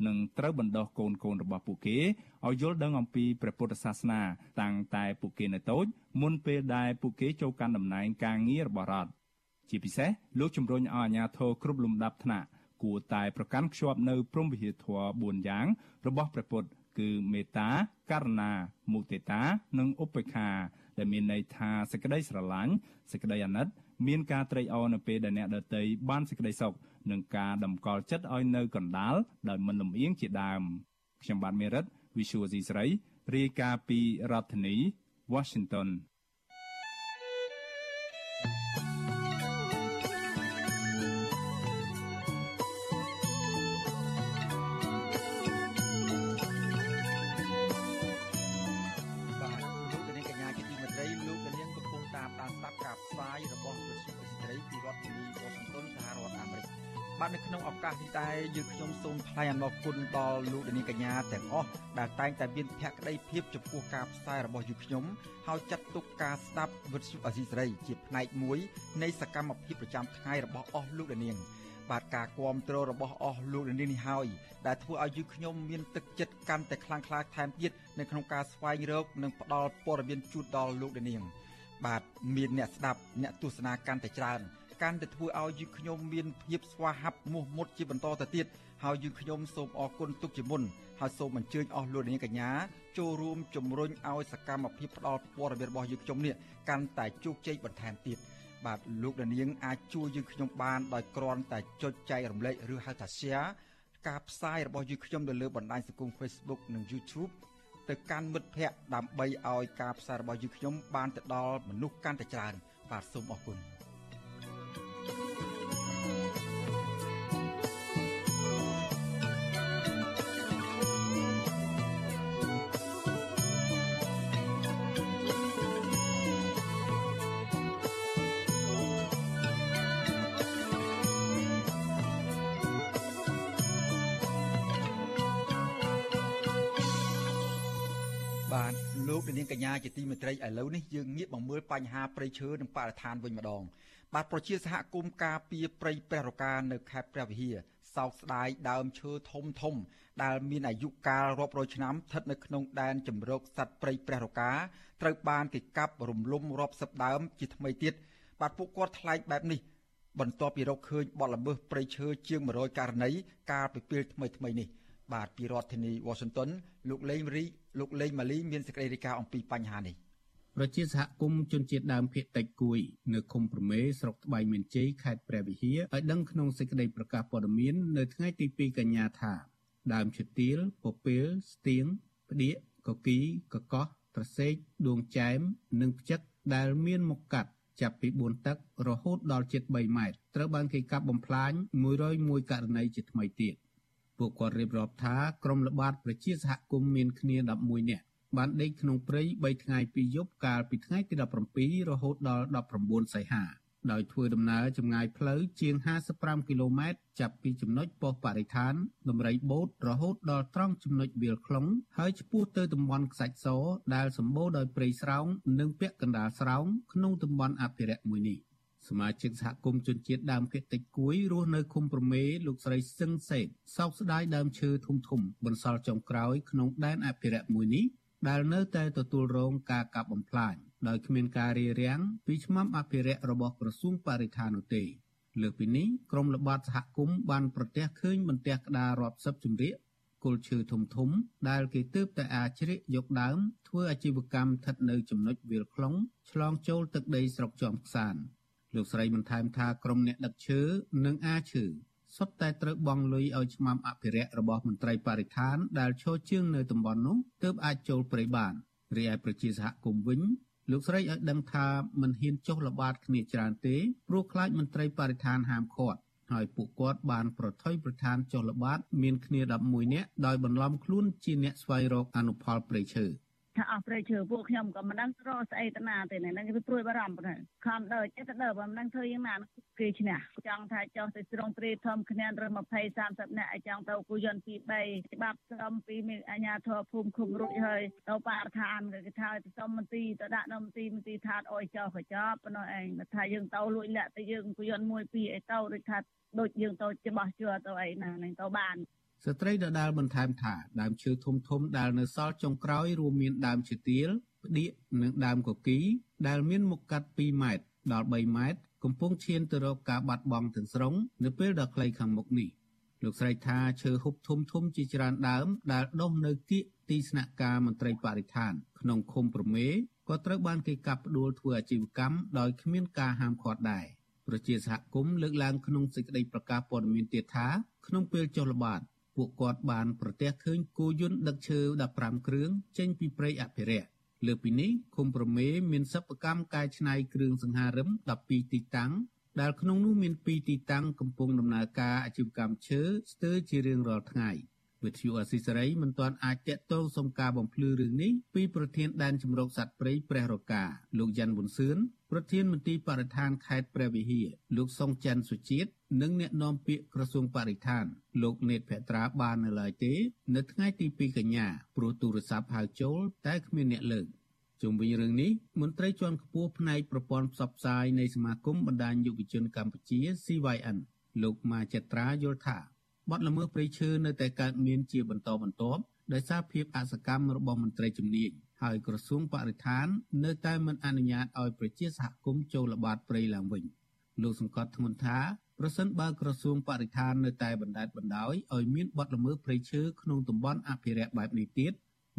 និងត្រូវបណ្ដោះកូនកូនរបស់ពួកគេឲ្យយល់ដឹងអំពីព្រះពុទ្ធសាសនាតាំងតែពួកគេនៅតូចមុនពេលដែលពួកគេចូលកាន់តំណែងការងាររបស់រដ្ឋជាពិសេសលោកជំរុញឲ្យអាជ្ញាធរគ្រប់លំដាប់ថ្នាក់គួរតែប្រកាន់ខ្ជាប់នៅព្រំវិហារធម៌4យ៉ាងរបស់ព្រះពុទ្ធ គឺមេត្តាករុណាមុទិតា និងឧបេក្ខា ដែលមានន័យថាសេចក្តីស្រឡាញ់សេចក្តីអាណិត មានការត្រេកអរនៅពេលដែលអ្នកដទៃបានសេចក្តីសុខនិងការតម្កល់ចិត្តឲ្យនៅកណ្ដាលដោយមិនលំអៀងជាដើមខ្ញុំបាទមេរិត Visual C ស្រីរាយការណ៍ពីរដ្ឋធានី Washington ឱកាសនេះដែរយើងខ្ញុំសូមថ្លែងអំណរគុណដល់លោកនាងកញ្ញាទាំងអស់ដែលតែងតែមានភក្ដីភាពចំពោះការផ្សាយរបស់យើងខ្ញុំហើយចាត់ទុកការស្ដាប់វិទ្យុអសីសេរីជាផ្នែកមួយនៃសកម្មភាពប្រចាំថ្ងៃរបស់អស់លោកនាងបាទការគ្រប់គ្រងរបស់អស់លោកនាងនេះហើយដែលធ្វើឲ្យយើងខ្ញុំមានទឹកចិត្តកាន់តែខ្លាំងក្លាថែមទៀតនៅក្នុងការស្វែងរកនិងផ្ដល់ព័ត៌មានជូនដល់លោកនាងបាទមានអ្នកស្ដាប់អ្នកទស្សនាកាន់តែច្រើន កាន់តែធ្វើឲ្យយើងខ្ញុំមានភាពស្វាហាប់មោះមុតជាបន្តទៅទៀតហើយយើងខ្ញុំសូមអរគុណទុកជាមុនហើយសូមអញ្ជើញអស់លោកនាងកញ្ញាចូលរួមជំរុញឲ្យសកម្មភាពផ្ដល់ព័ត៌មានរបស់យើងខ្ញុំនេះកាន់តែជោគជ័យបន្ថែមទៀតបាទលោកនាងអាចជួយយើងខ្ញុំបានដោយគ្រាន់តែចុចចែករំលែកឬហៅថា share ការផ្សាយរបស់យើងខ្ញុំនៅលើបណ្ដាញសង្គម Facebook និង YouTube ទៅកាន់មិត្តភ័ក្តិដើម្បីឲ្យការផ្សាយរបស់យើងខ្ញុំបានទៅដល់មនុស្សកាន់តែច្រើនបាទសូមអរគុណ ងកញ្ញាជាទីមេត្រីឥឡូវនេះយើងងាកមកមើលបញ្ហាព្រៃឈើនិងបរិស្ថានវិញម្ដង បាទប្រជាសហគមន៍ការពីព្រៃព្រះរកានៅខេត្តព្រះវិហារសោកស្ដាយដើមឈើធំធំ ដែលមានអាយុកាលរាប់រយឆ្នាំស្ថិតនៅក្នុងដែនជំរកសត្វព្រៃព្រះរកាត្រូវបានគេកាប់រំលំរាប់សិបដើមជាថ្មីទៀតបាទពួកគាត់ថ្លែងបែបនេះបន្ទាប់ពីរកឃើញបទល្មើសព្រៃឈើជាង100ករណីកាលពីពេលថ្មីថ្មីនេះ បាទពីរដ្ឋធានី Washington លោកលេងរីលោកលេងម៉ាលីមានសេចក្តីរាយការណ៍អំពីបញ្ហានេះប្រជាសហគមន៍ជនជាតិដើមភាគតិចគួយនៅឃុំប្រមេស្រុកត្បៃមានជ័យខេត្តព្រះវិហារឲ្យដឹងក្នុងសេចក្តីប្រកាសព័ត៌មាននៅថ្ងៃទី2កញ្ញាថាដើមឈើទាលពពាលស្ទៀងផ្ដៀកកគីកកោះត្រសេកដួងចែមនិងផ្ចឹកដែលមានមុខកាត់ចាប់ពី4តឹករហូតដល់ជិត3ម៉ែត្រត្រូវបានគេកាប់បំផ្លាញ101ករណីជាថ្មីទៀត ពួកគាត់រៀបរាប់ថាក្រុមល្បាតប្រជាសហគមន៍មានគ្នា11នាក់បានដេកក្នុងព្រៃ3ថ្ងៃ2យប់កាលពីថ្ងៃទី17រហូតដល់19សីហាដោយធ្វើដំណើរចម្ងាយផ្លូវជាង55គីឡូម៉ែត្រចាប់ពីចំណុចប៉ុស្តិ៍បរិស្ថានដំរីបូតរហូតដល់ត្រង់ចំណុចវាលខ្លុងហើយឆ្ពោះទៅតំបន់ខ្សាច់សដែលសម្បូរដោយព្រៃស្រោងនិងពាក់កណ្ដាលស្រោងក្នុងតំបន់អភិរក្សមួយនេះ សមាជិកសហគមន៍ជនជាតិដើមភាគតិចគួយរស់នៅឃុំប្រមេលោកស្រីសឹងសេតសោកស្ដាយដើមឈើធំធំបន្សល់ចុងក្រោយក្នុងដែនអភិរក្សមួយនេះដែលនៅតែទទួលរងការកាប់បំផ្លាញដោយគ្មានការរារាំងពីឆ្មាំអភិរក្សរបស់ក្រសួងបរិស្ថាននោះទេលើពីនេះក្រមល្បាតសហគមន៍បានប្រទះឃើញបន្ទះក្តាររាប់សិបជំរាកគល់ឈើធំធំ ដែលគេទើបតែអាចជ្រៀកយកដើមធ្វើអាជីវកម្មស្ថិតនៅចំណុចវាលខ្លុងឆ្លងចូលទឹកដីស្រុកជាំខ្សាន លោកស្រីបន្ថែមថាក្រុមអ្នកដឹកឈើនិងអាឈើសុទ្ធតែត្រូវបង់លុយឲ្យឆ្មាំអភិរក្សរបស់មន្ត្រីបរិស្ថានដែលឈរជើងនៅតំបន់នោះទើបអាចចូលព្រៃបានរីឯប្រជាសហគមន៍វិញលោកស្រីឲ្យដឹងថាមិនហ៊ានចុះល្បាតគ្នាច្រើនទេព្រោះខ្លាចមន្ត្រីបរិស្ថានហាមឃាត់ហើយពួកគាត់បានប្រថុយប្រឋានចុះល្បាតមានគ្នា11នាក់ដោយបន្លំខ្លួនជាអ្នកស្វែងរកអនុផលព្រៃឈើ។ ថាអស់ព្រៃឈើពួកខ្ញុំក៏មិនដឹងរកស្អីទៅណាទេហ្នឹងគឺព្រួយបារម្ភហ្នឹងខំដើរចេះទៅដើរមិនដឹងធ្វើយ៉ាងណាគេឈ្នះចង់ថាចង់ទៅស្រុងព្រៃធំគ្នារឹម20 30នាក់ឲ្យចង់ទៅគូយន្តទី3ច្បាប់ស្អំពីអញ្ញាធរភូមិឃុំរួចហើយទៅបរិស្ថានគេថាទៅសុំមន្ទីរទៅដាក់នៅមន្ទីរមន្ទីរថាអុយចោលក៏ចោលប៉ុណ្ណោះឯងថាយើងទៅលួចលាក់ទៅយើងគូយន្តមួយពីរអីទៅដូចថាដូចយើងទៅច្បាស់ជួទៅអីណានឹងទៅបាន ស្ត្រីដដាលបន្ថែមថាដើមឈើធំធំដែលនៅសល់ចុងក្រោយរួមមានដើមឈើទាលផ្ដៀកនិងដើមកគី ដែលមានមុខកាត់2ម៉ែត្រដល់3ម៉ែត្រកំពុងឈានទៅរកការបាត់បង់ទាំងស្រុងនៅពេលដ៏ខ្លីខាងមុខនេះលោកស្រីថាឈើហុបធំធំជាច្រើនដើមដែលដុះនៅគៀកទីស្នាក់ការមន្ត្រីបរិស្ថាន ក្នុងឃុំប្រមេក៏ត្រូវបានគេកាប់ផ្ដួលធ្វើអាជីវកម្មដោយគ្មានការហាមឃាត់ដែរប្រជាសហគមន៍លើកឡើងក្នុងសេចក្តីប្រកាសព័ត៌មានទៀតថាក្នុងពេលចុះល្បាត ពួកគាត់បានប្រទះឃើញគោយន្តដឹកឈើ15គ្រឿងចេញពីព្រៃអភិរក្សលើពីនេះឃុំប្រមេមានសិប្បកម្មកែច្នៃគ្រឿងសង្ហារឹម12ទីតាំងដែលក្នុងនោះមាន2ទីតាំងកំពុងដំណើរការអាជីវកម្មឈើស្ទើរជារៀងរាល់ថ្ងៃវិទ្យុអស៊ីសេរីមិនទាន់អាចតាក់ទងសុំការបំភ្លឺរឿងនេះពីប្រធានដែនជំរកសត្វព្រៃព្រះរកាលោកយ៉ាន់ប៊ុនសឿនប្រធានមន្ទីរបរិស្ថានខេត្តព្រះវិហារលោកសុងច័ន្ទសុជាតិ និងអ្នកនាំពាក្យក្រសួងបរិស្ថាន លោកនេតភត្រាបាននៅឡើយទេ នៅថ្ងៃទី2កញ្ញាព្រោះទូរស័ព្ទហៅចូល តែគ្មានអ្នកលើកជុំវិញរឿងនេះមន្ត្រីជាន់ខ្ពស់ផ្នែកប្រព័ន្ធផ្សព្វផ្សាយនៃសមាគមបណ្ដាញយុវជនកម្ពុជា CYN លោកម៉ាចត្រាយល់ថាបទល្មើសព្រៃឈើនៅតែកើតមានជាបន្តបន្ទាប់ដោយសារភាពអសកម្មរបស់មន្ត្រីជំនាញហើយក្រសួងបរិស្ថាន នៅតែមិនអនុញ្ញាតឲ្យប្រជាសហគមន៍ចូលល្បាតព្រៃឡើងវិញលោកសង្កត់ធ្ងន់ថា ប្រសិនបើក្រសួងបរិស្ថាននៅតែបណ្តែតបណ្តោយឲ្យមានបទល្មើសព្រៃឈើក្នុងតំបន់អភិរក្សបែបនេះទៀត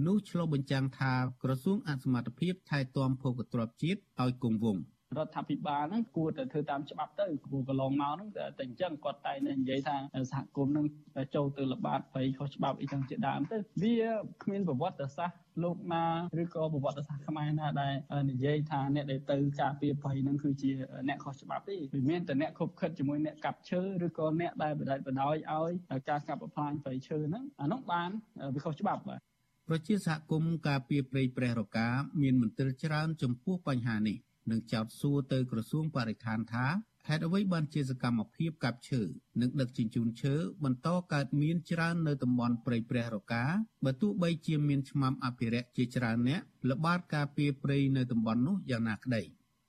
នោះឆ្លុះបញ្ចាំងថាក្រសួងអសមត្ថភាពថែទាំភោគទ្រព្យជាតិឲ្យគង់វង្ស រដ្ឋាភិបាលហ្នឹងគួរតែធ្វើតាមច្បាប់ទៅគួរកន្លងមកហ្នឹងតែអញ្ចឹងគាត់តែនិយាយថាសហគមន៍ហ្នឹងចូលទៅល្បាតព្រៃខុសច្បាប់អីចឹងជាដើមទៅវាគ្មានប្រវត្តិសាស្ត្រលោកណាឬក៏ប្រវត្តិសាស្ត្រខ្មែរណាដែលនិយាយថាអ្នកដែលទៅការពារព្រៃហ្នឹងគឺជាអ្នកខុសច្បាប់ទេវាមានតែអ្នកខົບខិតជាមួយអ្នកកាប់ឈើឬក៏អ្នកដែលបដិបដោយឲ្យការកាប់បំផ្លាញព្រៃឈើហ្នឹងអានោះបានវាខុសច្បាប់បាទប្រជាសហគមន៍ការពារព្រៃព្រះរកាមានមន្ទិលច្រើនចំពោះបញ្ហានេះ និងចោទសួរទៅក្រសួងបរិស្ថានថាហេតុអ្វីបានជាសកម្មភាពកាប់ឈើនិងដឹកជញ្ជូនឈើបន្តកើតមានច្រើននៅតំបន់ព្រៃព្រះរកាបើទោះបីជាមានឆ្មាំអភិរក្សជាច្រើនអ្នកល្បាតការពារព្រៃនៅតំបន់នោះយ៉ាងណាក្តី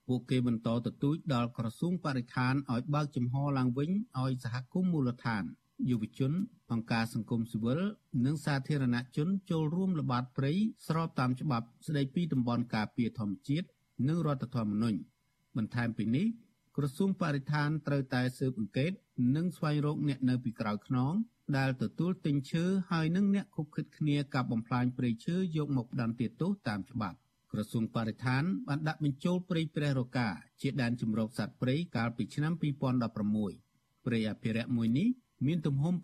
ពួកគេបន្តទទូចដល់ក្រសួងបរិស្ថានឲ្យបើកចំហឡើងវិញឲ្យសហគមន៍មូលដ្ឋានយុវជនអង្គការសង្គមស៊ីវិលនិងសាធារណជនចូលរួមល្បាតព្រៃស្របតាមច្បាប់ស្តីពីតំបន់ការពារធម្មជាតិ និងរដ្ឋធម្មនុញ្ញបន្ថែមពីនេះក្រសួងបរិស្ថានត្រូវតែស៊ើបអង្កេត និងស្វែងរកអ្នកនៅពីក្រោយខ្នងដែលទទួលទិញឈើហើយនិងអ្នកខុបខិតគ្នាកាប់បំផ្លាញព្រៃឈើយកមកផ្ដន្ទាទោសតាមច្បាប់ក្រសួងបរិស្ថានបានដាក់បញ្ចូលព្រៃព្រះរកាជាដែនជម្រកសត្វព្រៃកាលពីឆ្នាំ2016ព្រៃអភិរក្សមួយនេះមានទំហំ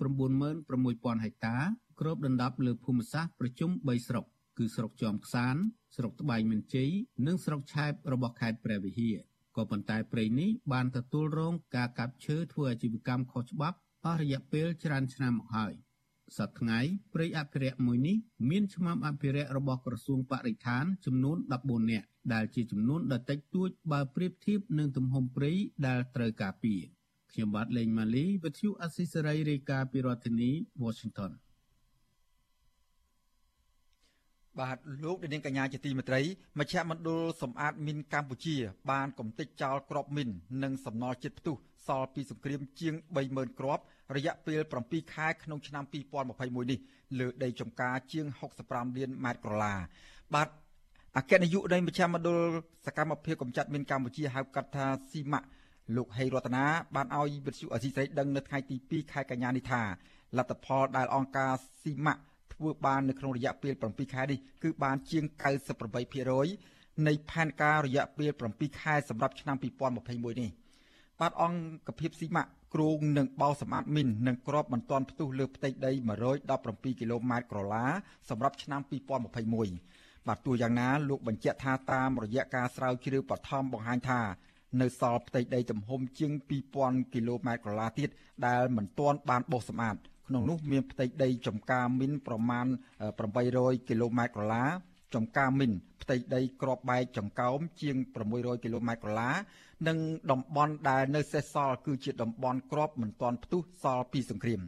96000ហិកតាគ្របដណ្ដប់លើភូមិសាស្ត្រប្រជុំ3ស្រុកគឺស្រុកជាំខ្សាន ស្រុកត្បែងមានជ័យនិងស្រុកឆែបរបស់ខេត្តព្រះវិហារក៏ប៉ុន្តែព្រៃនេះបានទទួលរងការកាប់ឈើធ្វើអាជីវកម្មខុសច្បាប់អស់រយៈពេលច្រើនឆ្នាំមកហើយសប្តាហ៍ថ្ងៃព្រៃអភិរក្សមួយនេះមានឆ្មាំអភិរក្សរបស់ក្រសួងបរិស្ថានចំនួន14នាក់ដែលជាចំនួនដ៏តិចតួចបើប្រៀបធៀបនឹងទំហំព្រៃដែលត្រូវការពារខ្ញុំបាទលេងម៉ាលីវិទ្យុអស៊ីសេរីរាយការណ៍ពីរដ្ឋធានី Washington បាទលោកនាងកញ្ញាជាទីមេត្រីមជ្ឈមណ្ឌលសម្អាតមីនកម្ពុជា បានកំទេចចោលក្របមីននិងសំណល់ជាតិផ្ទុះសល់ពីសង្គ្រាមជាង30000គ្រាប់រយៈពេល7ខែក្នុងឆ្នាំ2021នេះលើដីចម្ការជាង65លានម៉ែត្រក្រឡាបាទអគ្គនាយកនៃមជ្ឈមណ្ឌលសកម្មភាពកម្ចាត់មីនកម្ពុជាហៅកាត់ថាស៊ីម៉ាក់លោកហេរតនាបានឲ្យវិទ្យុអសីស្រីដឹងនៅថ្ងៃទី2ខែកញ្ញានេះថាលទ្ធផលដែលអង្គការស៊ីម៉ាក់ ធ្វើបាននៅក្នុងរយៈពេល7ខែនេះគឺបានជាង98%នៃផែនការរយៈពេល7ខែសម្រាប់ឆ្នាំ2021នេះបាទអង្គភាពស៊ីម៉ាក់គ្រោងនឹងបោសម្អាតមីននិងក្របបន្ទាន់ផ្ទុះលើផ្ទៃដី117គីឡូម៉ែត្រក្រឡាសម្រាប់ឆ្នាំ2021បាទទោះយ៉ាងណាលោកបញ្ជាក់ថាតាមរយៈការស្រាវជ្រាវបឋមបង្ហាញថានៅសល់ផ្ទៃដីទំហំជាង2000គីឡូម៉ែត្រក្រឡាទៀតដែលមិនទាន់បានបោសសម្អាត ក្នុងនោះមានផ្ទៃដីចំការមីនប្រមាណ800គីឡូម៉ែត្រក្រឡាចំការមីនផ្ទៃដីក្របបែកចង្កោមជាង600គីឡូម៉ែត្រក្រឡានិងតំបន់ដែលនៅសេសសល់គឺជាតំបន់ក្របមិនទាន់ផ្ទុះសល់ពីសង្គ្រាម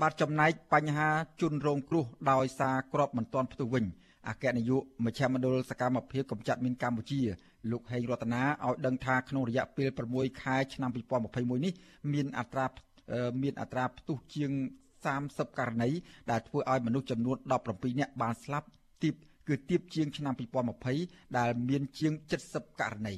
បាទចំណែកបញ្ហាជនរងគ្រោះដោយសារក្របមិនទាន់ផ្ទុះវិញអគ្គនាយកមជ្ឈមណ្ឌលសកម្មភាពកម្ចាត់មីនកម្ពុជាលោកហេងរតនាឲ្យដឹងថាក្នុងរយៈពេល6ខែឆ្នាំ2021នេះមានអត្រាមានអត្រាផ្ទុះជាង 30ករណីដែលធ្វើឲ្យមនុស្សចំនួន17នាក់បានស្លាប់ទាបគឺទាបជាងឆ្នាំ2020ដែលមានជាង70ករណី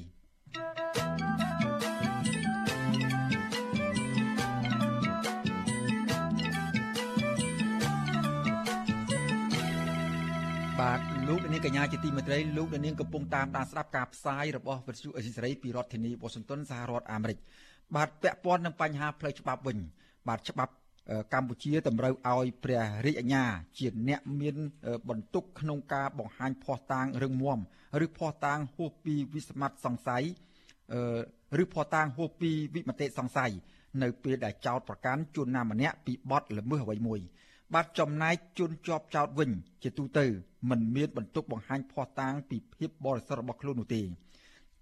បាទលោកនាងកញ្ញាជាទីមេត្រីលោកនាងកំពុងតាមដានស្ដាប់ការផ្សាយរបស់វិទ្យុអេស៊ីសរ៉ៃពីរដ្ឋធានីវ៉ាស៊ីនតោនសហរដ្ឋអាមេរិកបាទពាក់ព័ន្ធនឹងបញ្ហាផ្លូវច្បាប់វិញបាទច្បាប់ កម្ពុជាតម្រូវឲ្យព្រះរាជអាជ្ញាជាអ្នកមានបន្ទុកក្នុងការបង្ហាញភ័ស្តុតាងរឹងមាំឬភ័ស្តុតាងហួសពីវិសមត្ថសង្ស័យឬភ័ស្តុតាងហួសពីវិមតិសង្ស័យនៅពេលដែលចោតប្រកាន់ជនណាម្នាក់ពីបទល្មើសអ្វីមួយបាទចំណែកជនជាប់ចោតវិញ ជាទូទៅមិនមានបន្ទុកបង្ហាញភ័ស្តុតាងពីភាពបរិសុទ្ធរបស់ខ្លួននោះទេ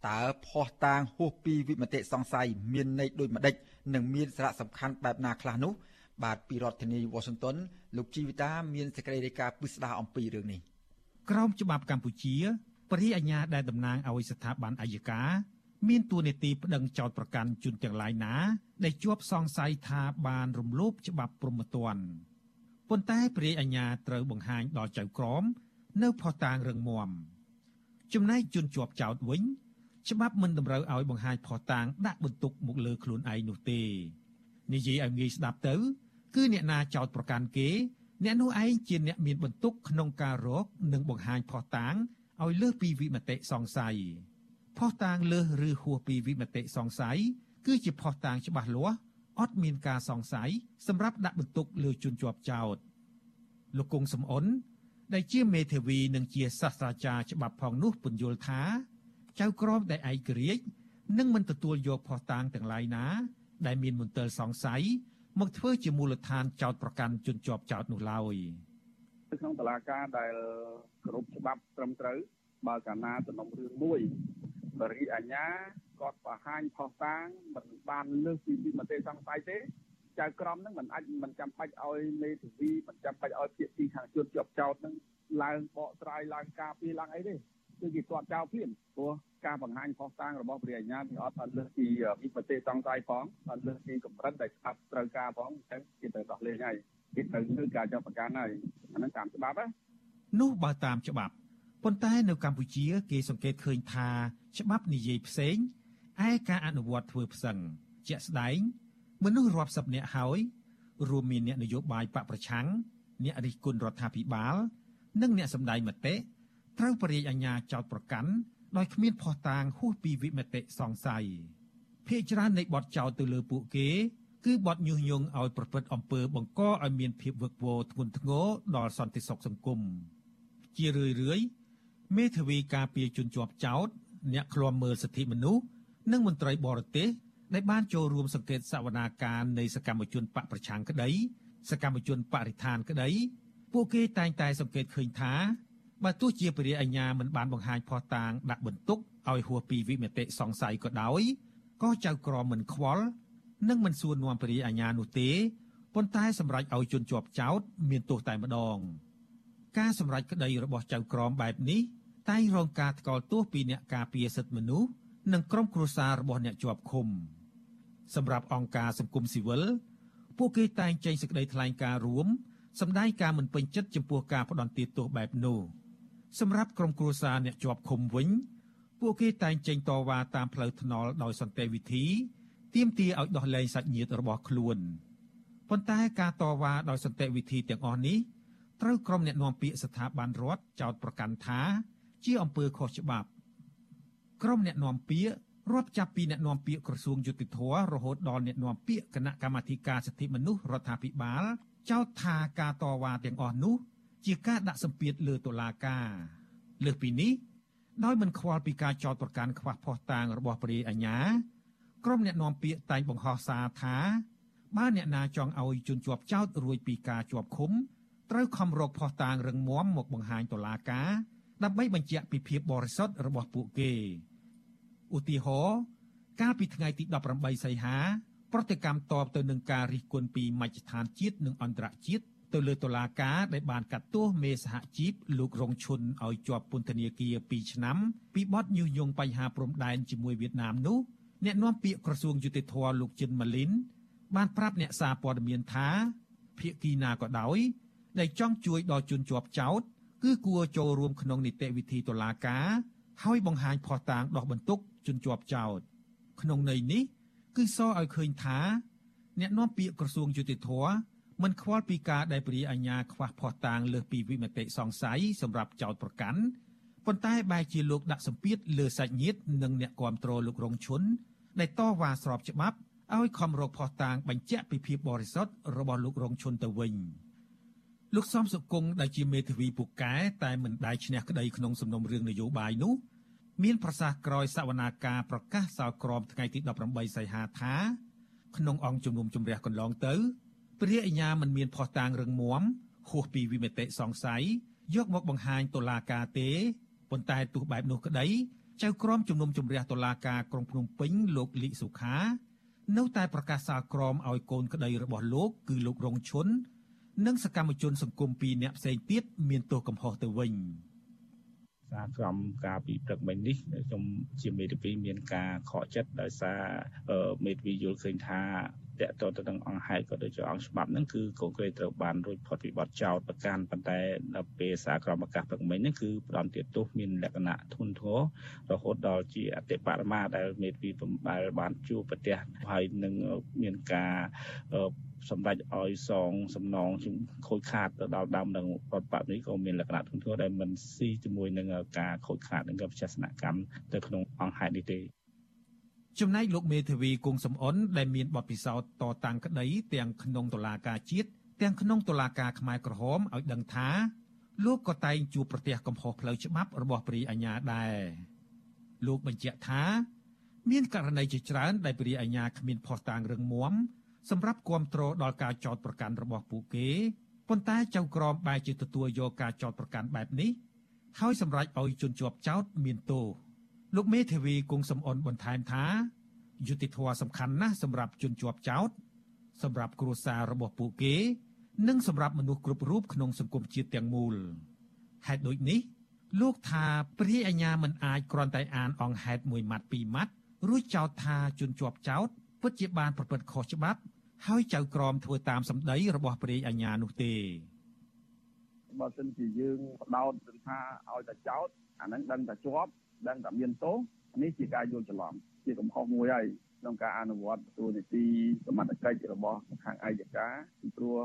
តើភ័ស្តុតាងហួសពីវិមតិសង្ស័យមានន័យដូចម្ដេចនិងមានសារៈសំខាន់បែបណាខ្លះនោះ បាទពីរដ្ឋធានី Washington លោកជីវិតាមានសេចក្តីរាយការណ៍ពិស្ដារអំពីរឿងនេះក្រមច្បាប់កម្ពុជាព្រះអាជ្ញាដែលតំណាងឲ្យស្ថាប័នអัยការមានទួនាទីប្តឹងចោតប្រកាន់ជនទាំងឡាយណា ដែលជាប់សង្ស័យថាបានរំលោភច្បាប់ព្រហ្មទណ្ឌប៉ុន្តែព្រះអាជ្ញាត្រូវបង្ហាញដល់ចៅក្រមនៅផុសតាងរឹងមាំចំណែកជនជាប់ចោតវិញ ច្បាប់មិនតម្រូវឲ្យបង្ហាញផុសតាងដាក់បន្ទុកមកលើខ្លួនឯងនោះទេនិយាយឲ្យងាយស្ដាប់ទៅ គឺអ្នកណាចោតប្រកាន់គេ អ្នកនោះឯងជាអ្នកមានបន្ទុកក្នុងការរក និងបង្ហាញផុសតាងឲ្យលើសពីវិមតិសង្ស័យផុសតាងលើសឬហួសពីវិមតិសង្ស័យគឺជាផុសតាងច្បាស់លាស់អត់មានការសង្ស័យសម្រាប់ដាក់បន្ទុកលើជនជាប់ចោតលោកគង់សំអនដែលជាមេធាវីនិងជាសាស្ត្រាចារ្យច្បាប់ផងនោះពន្យល់ថា ចៅក្រមដែលឯករាជ្យនឹងមិនទទួលយកផុសតាងទាំងឡាយណា ដែលមានមន្ទិលសង្ស័យ មកធ្វើជាមូលដ្ឋានចោតប្រកាន់ជនជាប់ចោតនោះឡើយក្នុងតឡាការដែលគ្រប់ច្បាប់ត្រឹមត្រូវបើកាលណាសំណុំរឿងមួយបរិយាអាញាគាត់បង្ហាញផុសតាងមិនបានលើសពីវិមតិសង្ស័យទេចៅក្រមនឹងមិនអាចមិនចាំបាច់ឲ្យមេធាវីមិនចាំបាច់ឲ្យភាគីខាងជនជាប់ចោតនឹងឡើងបកស្រាយឡើងការពារឡើងអីទេ គឺគេទាត់ចោលភ្លាមព្រោះការបង្ហាញផុសតាងរបស់ព្រះអាញាគឺអត់អត់លើសពីវិបត្តិសង្ស័យផងអត់លើសពីកម្រិតដែលស្អាប់ត្រូវការផងអញ្ចឹងគេត្រូវដោះលែងហើយគេត្រូវធ្វើការចាប់ប្រកាន់ហើយអានឹងតាមច្បាប់ណានោះបើតាមច្បាប់ប៉ុន្តែនៅកម្ពុជា គេសង្កេតឃើញថាច្បាប់និយាយផ្សេងឯការអនុវត្តធ្វើផ្សឹងជាក់ស្ដែងមនុស្សរាប់សិបនាក់ហើយរួមមានអ្នកនយោបាយបកប្រឆាំងអ្នករិះគន់រដ្ឋាភិបាល និងអ្នកសម្ដែងមតិ ត្រូវបរិយាអាជ្ញាចោតប្រកាន់ដោយគ្មានភស្តុតាងហួសពីវិមតិសង្ស័យភាគច្រើននៃបទចោទទៅលើពួកគេ គឺបទញុះញង់ឲ្យប្រព្រឹត្តអំពើបង្កឲ្យមានភាពវឹកវរធ្ងន់ធ្ងរដល់សន្តិសុខសង្គមជារឿយរឿយមេធាវីការពារជនជាប់ចោត អ្នកឃ្លាំមើលសិទ្ធិមនុស្សនិងមន្ត្រីបរទេសដែលបានចូលរួមសង្កេតសវនាការនៃសកម្មជនបកប្រឆាំងក្តីសកម្មជនបរិស្ថានក្តីពួកគេតែងតែសង្កេតឃើញថា បើទោះជាពរិយាអាញាមិនបានបង្ហាញភស្តុតាងដាក់បន្ទុកឲ្យហួសពីវិមតិសង្ស័យក៏ដោយក៏ចៅក្រមមិនខ្វល់និងមិនសួរនាំពរិយាអាញានោះទេប៉ុន្តែសម្រេចឲ្យជន់ជាប់ចោតមានទោសតែម្ដង ការសម្រេចក្តីរបស់ចៅក្រមបែបនេះតែងរងការថ្កោលទោសពីអ្នកការពារសិទ្ធិមនុស្សនិងក្រុមគ្រួសាររបស់អ្នកជាប់ឃុំសម្រាប់អង្គការសង្គមស៊ីវិលពួកគេតែងចេញសេចក្តីថ្លែងការណ៍រួមសម្ដែងការមិនពេញចិត្តចំពោះការផ្ដន់ទាទោសបែបនោះ សម្រាប់ក្រុមគ្រួសារអ្នកជាប់ឃុំវិញ ពួកគេតែងចេញតវ៉ាតាមផ្លូវថ្នល់ដោយសន្តិវិធីទាមទារឲ្យដោះលែងសាច់ញាតិរបស់ខ្លួនប៉ុន្តែការតវ៉ាដោយសន្តិវិធីទាំងអស់នេះត្រូវក្រុមអ្នកណែនាំពាក្យស្ថាប័នរដ្ឋចោទប្រកាន់ថា ជាអំពើខុសច្បាប់ក្រុមអ្នកណែនាំពាក្យរាប់ចាប់ពីអ្នកនាំពាក្យក្រសួងយុតិធធរហូតដល់អ្នកនាំពាក្យគណៈកម្មាធិការសិទ្ធិមនុស្សរដ្ឋាភិបាលចោទថាការតវ៉ាទាំងអស់នោះ ជាការដាក់សម្ពាធលើតុលាការលើសពីនេះដោយមិនខ្វល់ពីការចោទប្រកាន់ខ្វះភស្តុតាងរបស់ព្រះអាញាក្រុមអ្នកនាំពាក្យតែងបង្ហោះសារថាបើអ្នកណាចង់ឲ្យជន់ជាប់ចោទរួចពីការជាប់ឃុំត្រូវខំរកភស្តុតាងរឹងមាំមកបង្ហាញតុលាការដើម្បីបញ្ជាក់ពីភាពបរិសុទ្ធរបស់ពួកគេឧទាហរណ៍កាលពីថ្ងៃទី18សីហាប្រតិកម្មតបទៅនឹងការរិះគន់ពីមជ្ឈដ្ឋានជាតិនិងអន្តរជាតិ ទៅលើតុលាការដែលបានកាត់ទោសមេសហជីពលោករងឈុនឲ្យជាប់ពន្ធនាគារ2ឆ្នាំពីបទញុះញង់បញ្ហាព្រំដែនជាមួយវៀតណាមនោះអ្នកនាំពាក្យក្រសួងយុតិធធលោកចិនម៉ាលីន បានប្រាប់អ្នកសារព័ត៌មានថាភាគីណាក៏ដោយដែលចង់ជួយដល់ជនជាប់ចោតគឺគួរចូលរួមក្នុងនីតិវិធីតុលាការហើយបង្ហាញភស្តុតាងដោះបន្ទុកជន់ជាប់ចោតក្នុងន័យនេះ គឺសរឲ្យឃើញថា អ្នកនាំពាក្យក្រសួងយុតិធធមិ នខ្វល់ពីការដែលព្រាអាញាខ្វះភស្តុតាងលើសពីវិមតិសង្ស័យសម្រាប់ចោតប្រកាន់ប៉ុន្តែបែរជាលោកដាក់សម្ពាធលើសាច់ញាតិនិងអ្នកគាំទ្រលោករងឈុនដែលតវ៉ាស្របច្បាប់ឲ្យខំរកភស្តុតាងបញ្ជាក់ពីភាពបរិសុទ្ធរបស់លោករងឈុនទៅវិញលោកសំសុគង្គដែលជាមេធាវីពូកែតែមិនដែលឈ្នះក្តីក្នុងសំណុំរឿងនយោបាយនោះមានប្រសាសន៍ក្រោយសវនាការប្រកាសសោក្រមថ្ងៃទី18សីហាថា ក្នុងអង្គជំនុំជម្រះកន្លងទៅ ព្រះអញ្ញាមិនមានភ័ស្តុតាងរឹងមាំហួសពីវិមតិសង្ស័យយកមកបង្ហាញតុលាការទេប៉ុន្តែទោះបែបនោះក្តីចៅក្រមជំនុំជម្រះតុលាការក្រុងភ្នំពេញលោកលីសុខា នៅតែប្រកាសសាលក្រមឲ្យកូនក្តីរបស់លោកគឺលោករងឈុននិងសកម្មជនសង្គមពីរនាក់ផ្សេងទៀតមានទោសកំហុសទៅវិញ។សារក្រមការពីព្រឹកមិញនេះខ្ញុំជាមេធាវីមានការខកចិត្តដោយសារមេធាវីយល់ឃើញថា តកតទៅនឹងអង្គហេតុក៏ដូចជាអង្គច្បាប់ហ្នឹងគឺកូនក្រីត្រូវបានរួចផុតពីបទចោទប្រកាន់ប៉ុន្តែដល់ពេលសារក្រមអាកាសព្រឹកមិញហ្នឹងគឺផ្ដំទៀតទោសមានលក្ខណៈធ្ងន់ធ្ងររហូតដល់ជាអតិបរមាដែលមេធាវីបំបែលបានជួបប្រទះហើយនឹងមានការសម្ដេចឲ្យសងសំណងខូចខាតទៅដល់ដើមនឹងរដ្ឋបတ်នេះក៏មានលក្ខណៈធ្ងន់ធ្ងរដែលមិនស៊ីជាមួយនឹងការខូចខាតនឹងវិជាសនកម្មទៅក្នុងអង្គហេតុនេះទេ ចំណែកលោកមេធាវីគង់សំអនដែលមានបទពិសោធន៍តតាំងក្តីទាំងក្នុងតុលាការជាតិទាំងក្នុងតុលាការខ្មែរក្រហមឲ្យដឹងថាលោកក៏តែងជួបប្រទះកំហុសផ្លូវច្បាប់របស់ព្រីអាញាដែរលោកបញ្ជាក់ថា មានករណីជាច្រើន ដែលព្រីអាញាគ្មានភស្តុតាងរឹងមាំសម្រាប់គ្រប់គ្រងដល់ការចោទប្រកាន់របស់ពួកគេប៉ុន្តែចៅក្រមបែរជាទទួលយកការចោទប្រកាន់បែបនេះហើយសម្រេចឲ្យជន់ជាប់ចោទមានទោស លោកមេធាវីគង់សំអនបន្ថែមថាយុតិធធសំខាន់ណាស់សម្រាប់ជនជាប់ចោទសម្រាប់គ្រួសាររបស់ពួកគេ និងសម្រាប់មនុស្សគ្រប់រូបក្នុងសង្គមជាតិទាំងមូលហេតុដូចនេះ លោកថាព្រះអញ្ញាមិនអាចគ្រាន់តែអានអង្គហេតុមួយម៉ាត់ពីរម៉ាត់រួចចោទថាជនជាប់ចោទពិតជាបានប្រព្រឹត្តខុសច្បាប់ ហើយចៅក្រមធ្វើតាមសម្ដីរបស់ព្រះអញ្ញានោះទេបើសិនជាយើងបដោតថាឲ្យតែចោតអាហ្នឹងដឹងតែជាប់ ដឹងតែមានទោសនេះជាការយល់ច្រឡំជាកំហុសមួយហើយក្នុងការអនុវត្តទូនីតិសមត្ថកិច្ចរបស់ខាងអាយកាពីព្រោះ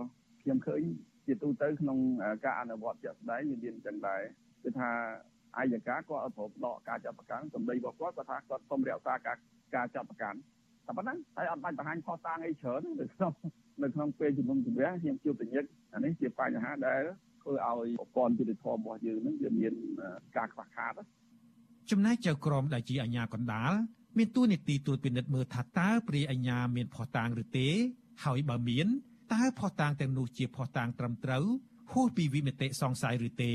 ខ្ញុំឃើញជាទូទៅក្នុងការអនុវត្តជាក់ស្ដែងវាមានចឹងដែរគឺថាអាយកាគាត់អត់ព្រមដកការចាប់ប្រកាន់សម្ដីរបស់គាត់គាត់ថាគាត់សូមរក្សាការការចាប់ប្រកាន់តែប៉ុណ្ណឹងហើយអត់បាច់បង្ហាញផុសតាងអីច្រើននៅក្នុងនៅក្នុងពេលជំនុំជម្រះខ្ញុំជួបតញឹកអានេះជាបញ្ហាដែលធ្វើឲ្យប្រព័ន្ធយុតិធម៌របស់យើងនឹងវាមានការខ្វះខាត ចំណែកចៅក្រមដែលជាអាជ្ញាកណ្ដាលមានទួនាទីត្រួតពិនិត្យមើលថាតើព្រាយអាជ្ញាមានភ័ស្តុតាងឬទេ ហើយបើមានតើភ័ស្តុតាងទាំងនោះជាភ័ស្តុតាងត្រឹមត្រូវហួសពីវិមតិសង្ស័យឬទេ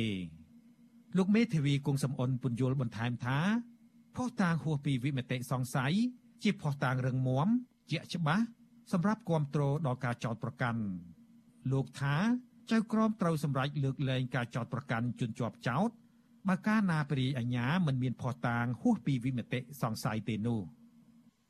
លោកមេធាវីគង់សំអនពន្យល់បន្ថែមថាភ័ស្តុតាងហួសពីវិមតិសង្ស័យជាភ័ស្តុតាងរឹងមាំជាក់ច្បាស់សម្រាប់គ្រប់គ្រងដល់ការចោទប្រកាន់លោកថាចៅក្រមត្រូវសម្រេចលើកលែងការចោទប្រកាន់ជនជាប់ចោទ បើកាលណាព្រាយអាញាមិនមានភ័ស្តុតាងហួសពីវិមតិសង្ស័យទេនោះ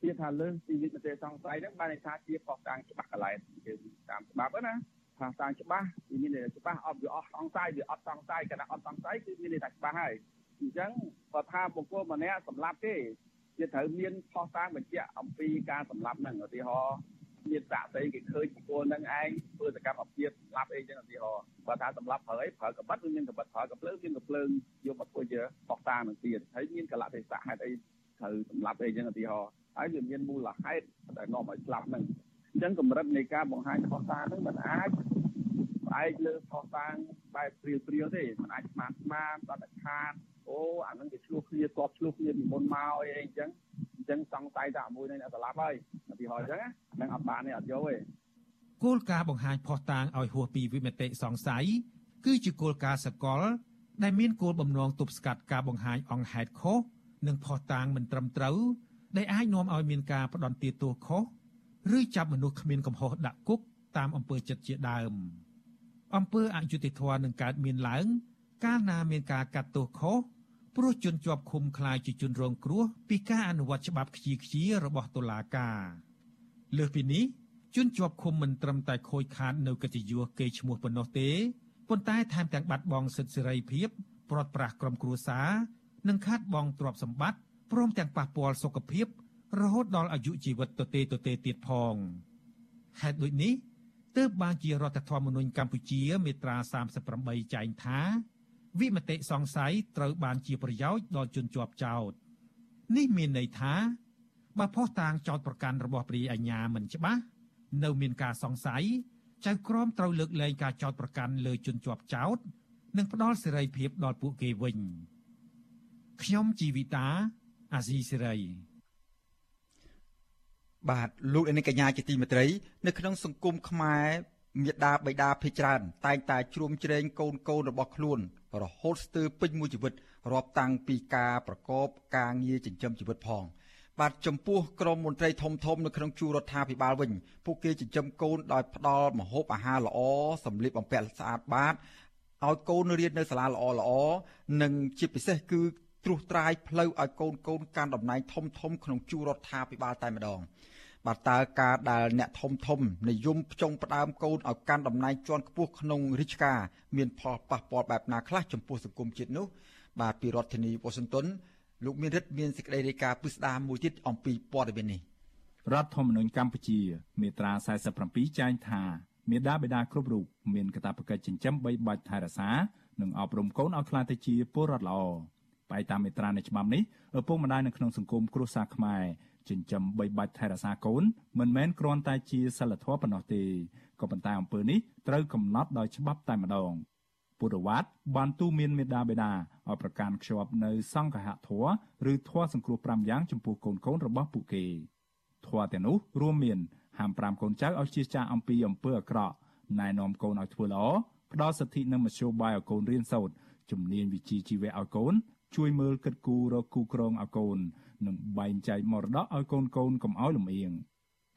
ជាថាលើសពីវិមតិសង្ស័យហ្នឹងបានន័យថាជាភ័ស្តុតាងច្បាស់កន្លែងយើងតាមច្បាប់ណាភ័ស្តុតាងច្បាស់វាមានច្បាស់អត់វាអស់សង្ស័យវាអត់សង្ស័យគណៈអត់សង្ស័យគឺមានន័យថាច្បាស់ហើយអញ្ចឹងបើថាបុគ្គលម្នាក់សម្លាប់ទេជាត្រូវមានផុសតាងបញ្ជាក់អំពីការសម្លាប់ហ្នឹងឧទាហរណ៍ មានសាកសីគេឃើញបុគ្គលហ្នឹងឯងធ្វើសកម្មភាពស្លាប់អីចឹងឧទាហរណ៍បើថាសម្លាប់ប្រើអីប្រើកបិតឬមានកបិតប្រើកភ្លើងមានកភ្លើងយកមកធ្វើជាផុសតាងនឹងទៀតហើយមានកលៈទេសៈហេតុអីត្រូវសម្លាប់អីចឹងឧទាហរណ៍ហើយវាមានមូលហេតុដែលនាំឲ្យស្លាប់ហ្នឹងអញ្ចឹងកម្រិតនៃការបង្ហាញផុសតាងហ្នឹងมันអាចផ្អែកលើផុសតាងបែបព្រាលព្រាលទេมันអាចស្មានស្មានសតខាត អូអាហ្នឹងគេឆ្លោះគ្នាតបឆ្លោះគ្នាពីមុនមកអីអញ្ចឹងអញ្ចឹងសង្ស័យថាមួយនឹងអ្នកស្លាប់ហើយឧទាហរណ៍អញ្ចឹងហ្នឹងអត់បានទេអត់យកទេគោលការណ៍បង្ហាញផុសតាងឲ្យហួសពីវិមតិសង្ស័យគឺជាគោលការណ៍សកល ដែលមានគោលបំណងទប់ស្កាត់ការបង្ហាញអង្គហេតុខុសនិងផុសតាងមិនត្រឹមត្រូវដែលអាចនាំឲ្យមានការផ្ដន់ទាទោសខុសឬចាប់មនុស្សគ្មានកំហុសដាក់គុកតាមអំពើចិត្តជាដើមអំពើអយុត្តិធម៌នឹងកើតមានឡើង កាលណាមានការកាត់ទោសខុស ព្រោះជនជាប់ឃុំខ្លាចជាជនរងគ្រោះពីការអនុវត្តច្បាប់ខ្ជាខ្ជារបស់តុលាការលើសពីនេះជនជាប់ឃុំមិនត្រឹមតែខូចខាតនៅកិត្តិយសកេរ្តិ៍ឈ្មោះប៉ុណ្ណោះទេប៉ុន្តែថែមទាំងបាត់បង់សិទ្ធិសេរីភាពព្រាត់ប្រាសក្រុមគ្រួសារនិងខាតបង់ទ្រព្យសម្បត្តិព្រមទាំងប៉ះពាល់សុខភាពរហូតដល់អាយុជីវិតទៅទេទៅទេទៀតផងហេតុដូចនេះទើបបានជារដ្ឋធម្មនុញ្ញកម្ពុជា មាត្រា38ចែងថា វិមតិសង្ស័យត្រូវបានជាប្រយោជន៍ដល់ជនជាប់ចោតនេះមានន័យថាបើផុសតាងចោតប្រកាន់របស់ព្រាយអាជ្ញាមិនច្បាស់នៅមានការសង្ស័យចៅក្រមត្រូវលើកលែងការចោតប្រកាន់លើជនជាប់ចោតនិងផ្ដល់សេរីភាពដល់ពួកគេវិញខ្ញុំជីវិតាអាស៊ីសេរីបាទលោកអ្នកកញ្ញាជាទីមេត្រី នៅក្នុងសង្គមខ្មែរមេដាបៃតាភេច្រើនតែងតែជ្រុំជ្រែងកូនកូនរបស់ខ្លួន រហូតស្ទើរពេញមួយជីវិតរាប់តាំងពីការប្រកបការងារចិញ្ចឹមជីវិតផង បាទចំពោះក្រមមន្ត្រីធំធំនៅក្នុងជួររដ្ឋាភិបាលវិញពួកគេចិញ្ចឹមកូនដោយផ្ដល់ម្ហូបអាហារល្អសម្លៀកបំពាក់ស្អាតបាតឲ្យកូនរៀននៅសាលាល្អល្អនិងជាពិសេសគឺត្រួសត្រាយផ្លូវឲ្យកូនកូនកាន់តំណែងធំធំក្នុងជួររដ្ឋាភិបាលតែម្ដង បាទតើការដែលអ្នកធំធំនិយមផ្ចង់ផ្ដើមកូនឲ្យកាន់តំណែងជាន់ខ្ពស់ក្នុងរាជការមានផលប៉ះពាល់បែបណាខ្លះចំពោះសង្គមជាតិនោះ បាទពីរដ្ឋធានីវ៉ាស៊ីនតោនលោកមានរិទ្ធមានសេចក្តីរាយការណ៍ពិស្ដារមួយទៀតអំពីព័ត៌មាននេះរដ្ឋធម្មនុញ្ញកម្ពុជាមាត្រា47ចែងថាមេដាបេដាគ្រប់រូបមានកាតព្វកិច្ចចិញ្ចឹមបីបាច់ថែរក្សានិងអប់រំកូនឲ្យក្លាយទៅជាពលរដ្ឋល្អបែតាមមេត្រានៃច្បាប់នេះឪពុកម្ដាយនៅក្នុងសង្គមគ្រួសារខ្មែរ ចិញ្ចឹមបីបាច់ថែរក្សាកូនមិនមែនគ្រាន់តែជាសិលធម៌ប៉ុណ្ណោះទេក៏ប៉ុន្តែអំពើនេះត្រូវកំណត់ដោយច្បាប់តែម្ដងពុទ្ធវត្តបានទូមានមេដាបេដាឲ្យប្រកាន់ខ្ជាប់នៅសង្ឃហធម៌ឬធម៌សង្គ្រោះ5យ៉ាងចំពោះកូនកូនរបស់ពួកគេធម៌ទាំងនោះរួមមានហាម5កូនចៅឲ្យជៀសចាកអំពីអំពើអាក្រក់ណែនាំកូនឲ្យធ្វើល្អផ្ដល់សិទ្ធិនិងមធ្យោបាយឲ្យកូនរៀនសូត្រជំនាញវិជ្ជាជីវៈឲ្យកូន ជួយមើលគិតគូររកគូក្រងឲ្យកូន និងបែងចែកមរតកឲ្យកូនកូនកុំឲ្យលំអៀង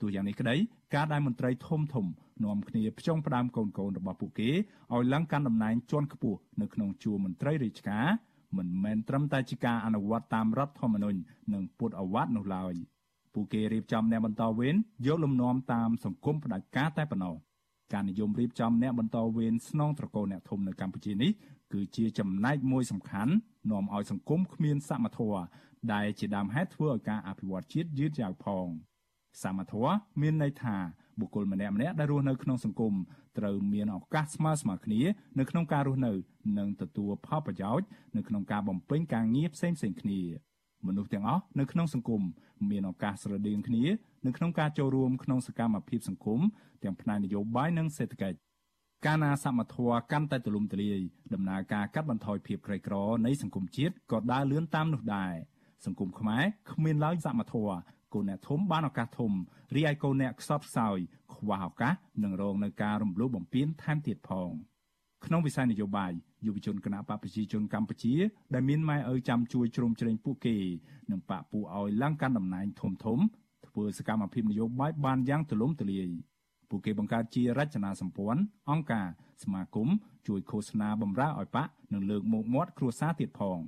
ទោះយ៉ាងនេះក្តីការដែលមន្ត្រីធំធំនាំគ្នាផ្ចង់ផ្ដើមកូនកូនរបស់ពួកគេឲ្យឡើងកាន់តំណែងជាន់ខ្ពស់នៅក្នុងជួរមន្ត្រីរាជការមិនមែនត្រឹមតែជាការអនុវត្តតាមរដ្ឋធម្មនុញ្ញនិងពុទ្ធអវត្តនោះឡើយពួកគេរៀបចំអ្នកបន្តវេនយកលំនាំតាមសង្គមផ្ដាច់ការតែប៉ុណ្ណោះការនិយមរៀបចំអ្នកបន្តវេនស្នងត្រកូលអ្នកធំនៅកម្ពុជានេះគឺជាចំណែកមួយសំខាន់នាំឲ្យសង្គមគ្មានសមធម៌ ដែលជាដើមហេតុធ្វើឲ្យការអភិវឌ្ឍជាតិយឺតយ៉ាវផងសមធម៌មានន័យថាបុគ្គលម្នាក់ម្នាក់ដែលរស់នៅក្នុងសង្គមត្រូវមានឱកាសស្មើស្មើគ្នានៅក្នុងការរស់នៅ និងទទួលផលប្រយោជន៍នៅក្នុងការបំពេញការងារផ្សេងៗគ្នាមនុស្សទាំងអស់នៅក្នុងសង្គមមានឱកាសស្រដៀងគ្នានៅក្នុងការចូលរួមក្នុងសកម្មភាពសង្គមទាំងផ្នែកនយោបាយនិងសេដ្ឋកិច្ចកាលណាសមត្ថៈកាន់តែទូលំទូលាយដំណើរការកាត់បន្ថយភាពក្រីក្រនៃសង្គមជាតិក៏ដើរលឿនតាមនោះដែរ សង្គមខ្មែរគ្មានឡើយសមត្ថៈកូនអ្នកធំបានឱកាសធំរីឯកូនអ្នកខ្សត់ខ្សោយខ្វះឱកាសនឹងរងនឹងការរំលោភបំពានថែមទៀតផងក្នុងវិស័យនយោបាយយុវជនគណៈបកប្រជាជនកម្ពុជា ដែលមានម៉ែឪចាំជួយជ្រោមជ្រែងពួកគេនិងបកពួកឲ្យឡើងកាន់តំណែងធំធំធ្វើសកម្មភាពនយោបាយបានយ៉ាងទូលំទូលាយពួកគេបង្កើតជារចនាសម្ព័ន្ធអង្គការសមាគមជួយឃោសនាបំរើឲ្យបកនិងលើកមុខមាត់គ្រួសារទៀតផង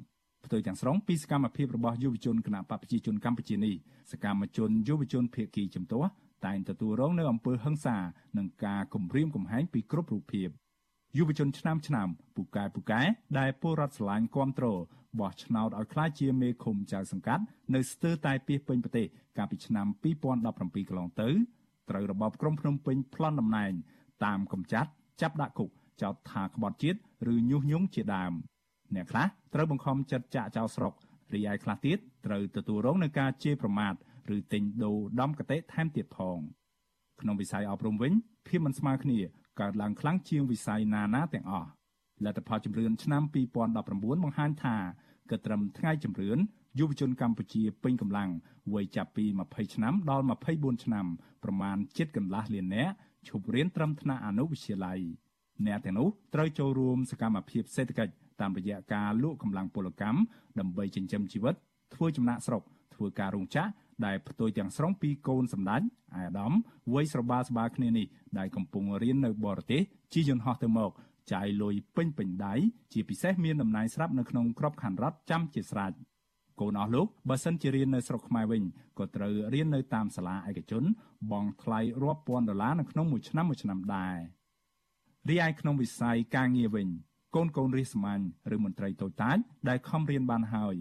ផ្ទុយទាំងស្រុងពីសកម្មភាពរបស់យុវជនគណៈបកប្រជាជនកម្ពុជានេះសកម្មជនយុវជនភៀកគីជំទាស់តែងទទួលរងនៅអំពើហិង្សានិងការគំរាមកំហែងពីគ្រប់រូបភាពយុវជនឆ្នាំឆ្នាំពូកែពូកែដែលពលរដ្ឋស្រឡាញ់គាំទ្របោះឆ្នោតឲ្យក្លាយជាមេឃុំចៅសង្កាត់នៅស្ទើរតែពីពេញប្រទេសកាលពីឆ្នាំ2017កន្លងទៅត្រូវរបបក្រុងភ្នំពេញប្លន់តំណែងតាមកំចាត់ចាប់ដាក់គុកចោទថាក្បត់ជាតិឬញុះញង់ជាដើម អ្នកខ្លះត្រូវបង្ខំចិត្តចាក់ចោលស្រុករីឯខ្លះទៀតត្រូវទទួលរងនឹងការជេរប្រមាថឬទិញដូរដំកតេថែមទៀតផងក្នុងវិស័យអប់រំវិញភាពមិនស្មើគ្នាកើតឡើងខ្លាំងជាងវិស័យណាណាទាំងអស់លទ្ធផលជំរឿនឆ្នាំ2019បង្ហាញថាគិតត្រឹមថ្ងៃជំរឿនយុវជនកម្ពុជាពេញកម្លាំងវ័យចាប់ពី20ឆ្នាំដល់24ឆ្នាំប្រមាណជិតកន្លះលាននាក់ឈប់រៀនត្រឹមថ្នាក់អនុវិទ្យាល័យអ្នកទាំងនោះត្រូវចូលរួមសកម្មភាពសេដ្ឋកិច្ច តាមរយៈការលក់កម្លាំងពលកម្មដើម្បីចិញ្ចឹមជីវិត ធ្វើចំណាក់ស្រុកធ្វើការរោងចក្រដែលផ្ទុយទាំងស្រុងពីកូនសម្ដេចអាដាមវ័យស្របាលស្បាលគ្នានេះដែលកំពុងរៀននៅបរទេសជិះយន្តហោះទៅមកចាយលុយពេញពេញដៃជាពិសេសមានតំណែងស្រាប់នៅក្នុងក្របខ័ណ្ឌរដ្ឋចាំជាស្រេចកូនអស់លោកបើសិនជារៀននៅស្រុកខ្មែរវិញក៏ត្រូវរៀននៅតាមសាលាឯកជនបង់ថ្លៃរាប់ពាន់ដុល្លារនៅក្នុងមួយឆ្នាំមួយឆ្នាំដែររីឯក្នុងវិស័យការងារវិញ កូនកូនរាជសម្ាញ់ឬមន្ត្រីតូចតាចដែលខំរៀនបានហើយ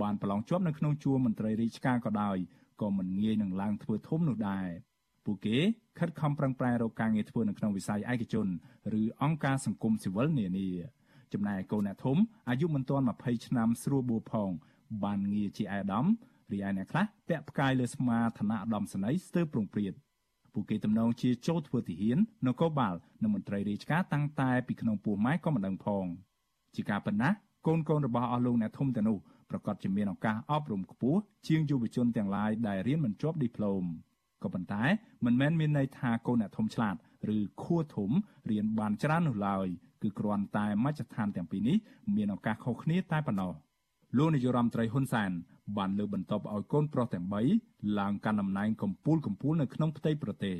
បានប្រឡងជាប់នៅក្នុងជួរមន្ត្រីរាជការក៏ដោយក៏មិនងាយនឹងឡើងធ្វើធំនោះដែរពួកគេខិតខំប្រឹងប្រែងរកការងារធ្វើនៅក្នុងវិស័យឯកជនឬអង្គការសង្គមស៊ីវិលនានាចំណែកកូនអ្នកធំអាយុមិនទាន់20ឆ្នាំស្រួលបួផង បានងារជាអាដាមរីឯអ្នកខ្លះពាក់ផ្កាយលើស្មាឋានៈអាដាមសនីស្ទើរប្រងព្រាត ពួកគេទំនងជាចូលធ្វើទាហាននគរបាលនិងមន្ត្រីរាជការតាំងតែពីក្នុងពោះម៉ែក៏មិនដឹងផងជាការប៉ុណ្ណាកូនកូនរបស់អស់លោកអ្នកធំទាំងនោះប្រកាសជាមានឱកាសអប់រំខ្ពស់ជាងយុវជនទាំងឡាយដែលរៀនមិនជាប់ឌីប្លូមក៏ប៉ុន្តែមិនមែនមានន័យថាកូនអ្នកធំឆ្លាតឬខួរធំរៀនបានច្រើននោះឡើយគឺគ្រាន់តែមជ្ឈដ្ឋានទាំងពីរនេះមានឱកាសខុសគ្នាតែប៉ុណ្ណោះលោកនាយរដ្ឋមន្ត្រីហ៊ុនសែន បានលើកបន្ទប់ឲ្យកូនប្រុសទាំង3ឡើងកាន់តំណែងកម្ពូលកម្ពូលនៅក្នុងផ្ទៃប្រទេស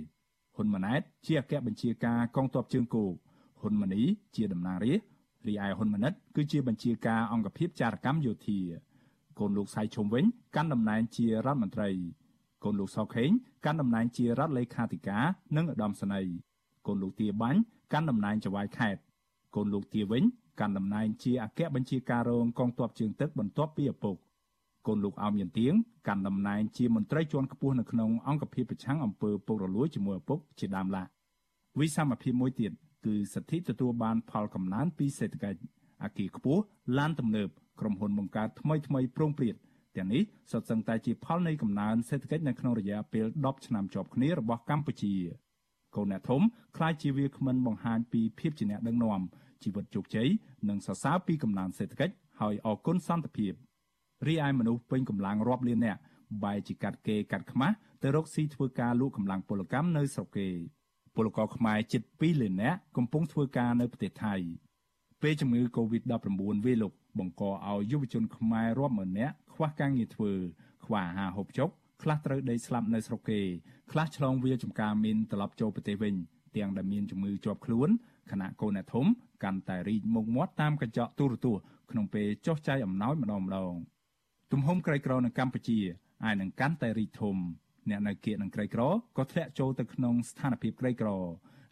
ហ៊ុនម៉ាណែតជាអគ្គបញ្ជាការកងទ័ពជើងគោកហ៊ុនម៉ាណីជាតំណាងរាស្ត្ររីឯហ៊ុនម៉ាណិតគឺជាបញ្ជាការអង្គភាពចារកម្មយោធាកូនលោកសៃឈុំវិញកាន់តំណែងជារដ្ឋមន្ត្រីកូនលោកសខេងកាន់តំណែងជារដ្ឋលេខាធិការនិងឧត្តមសេនីយ៍កូនលោកទាបាញ់កាន់តំណែងចៅហ្វាយខេត្តកូនលោកទាវិញកាន់តំណែងជាអគ្គបញ្ជាការរងកងទ័ពជើងទឹកបន្ទាប់ពីឪពុក កូនលោកអោមមានទៀងកាន់តំណែងជាមន្ត្រីជាន់ខ្ពស់នៅក្នុងអង្គភាពប្រឆាំងអំពើពុករលួយជាមួយឪពុកជាដើមឡាវិសមភាពមួយទៀតគឺសិទ្ធិទទួលបានផលកំណើនពីសេដ្ឋកិច្ចអាគារខ្ពស់ឡានទំនើបក្រុមហ៊ុនបង្កើតថ្មីថ្មីប្រងព្រាតទាំងនេះសុទ្ធសឹងតែជាផលនៃកំណើនសេដ្ឋកិច្ចនៅក្នុងរយៈពេល10ឆ្នាំជាប់គ្នារបស់កម្ពុជាកូនអ្នកធំខ្លាចជាវាគ្មិនបង្ហាញពីភាពជាអ្នកដឹកនាំជីវិតជោគជ័យនិងសរសើរពីកំណើនសេដ្ឋកិច្ចហើយអគុណសន្តិភាព រីឯមនុស្សពេញកម្លាំងរាប់លាននាក់បែរជាកាត់គេកាត់ខ្មាស់ទៅរកស៊ីធ្វើការលក់កម្លាំងពលកម្មនៅស្រុកគេពលករខ្មែរជិត2លាននាក់កំពុងធ្វើការនៅប្រទេសថៃពេលជំងឺ Covid-19 វាលុកបង្កឲ្យយុវជនខ្មែររាប់ម៉ឺននាក់ខ្វះការងារធ្វើខ្វះអាហារហូបចុកខ្លះត្រូវដេកស្លាប់នៅស្រុកគេខ្លះឆ្លងវាលចំការមានត្រឡប់ចូលប្រទេសវិញទាំងដែលមានជំងឺជាប់ខ្លួនខណៈកូនអ្នកធំកាន់តែរីកមុខមាត់តាមកញ្ចក់ទូរទស្សន៍ក្នុងពេលចុះចាយអំណោយម្ដងម្ដង ទំហំក្រីក្រនៅកម្ពុជាអាចនឹងកាន់តែរីកធំអ្នកនៅគៀកនឹងក្រីក្រក៏ធ្លាក់ចូលទៅក្នុងស្ថានភាពក្រីក្រ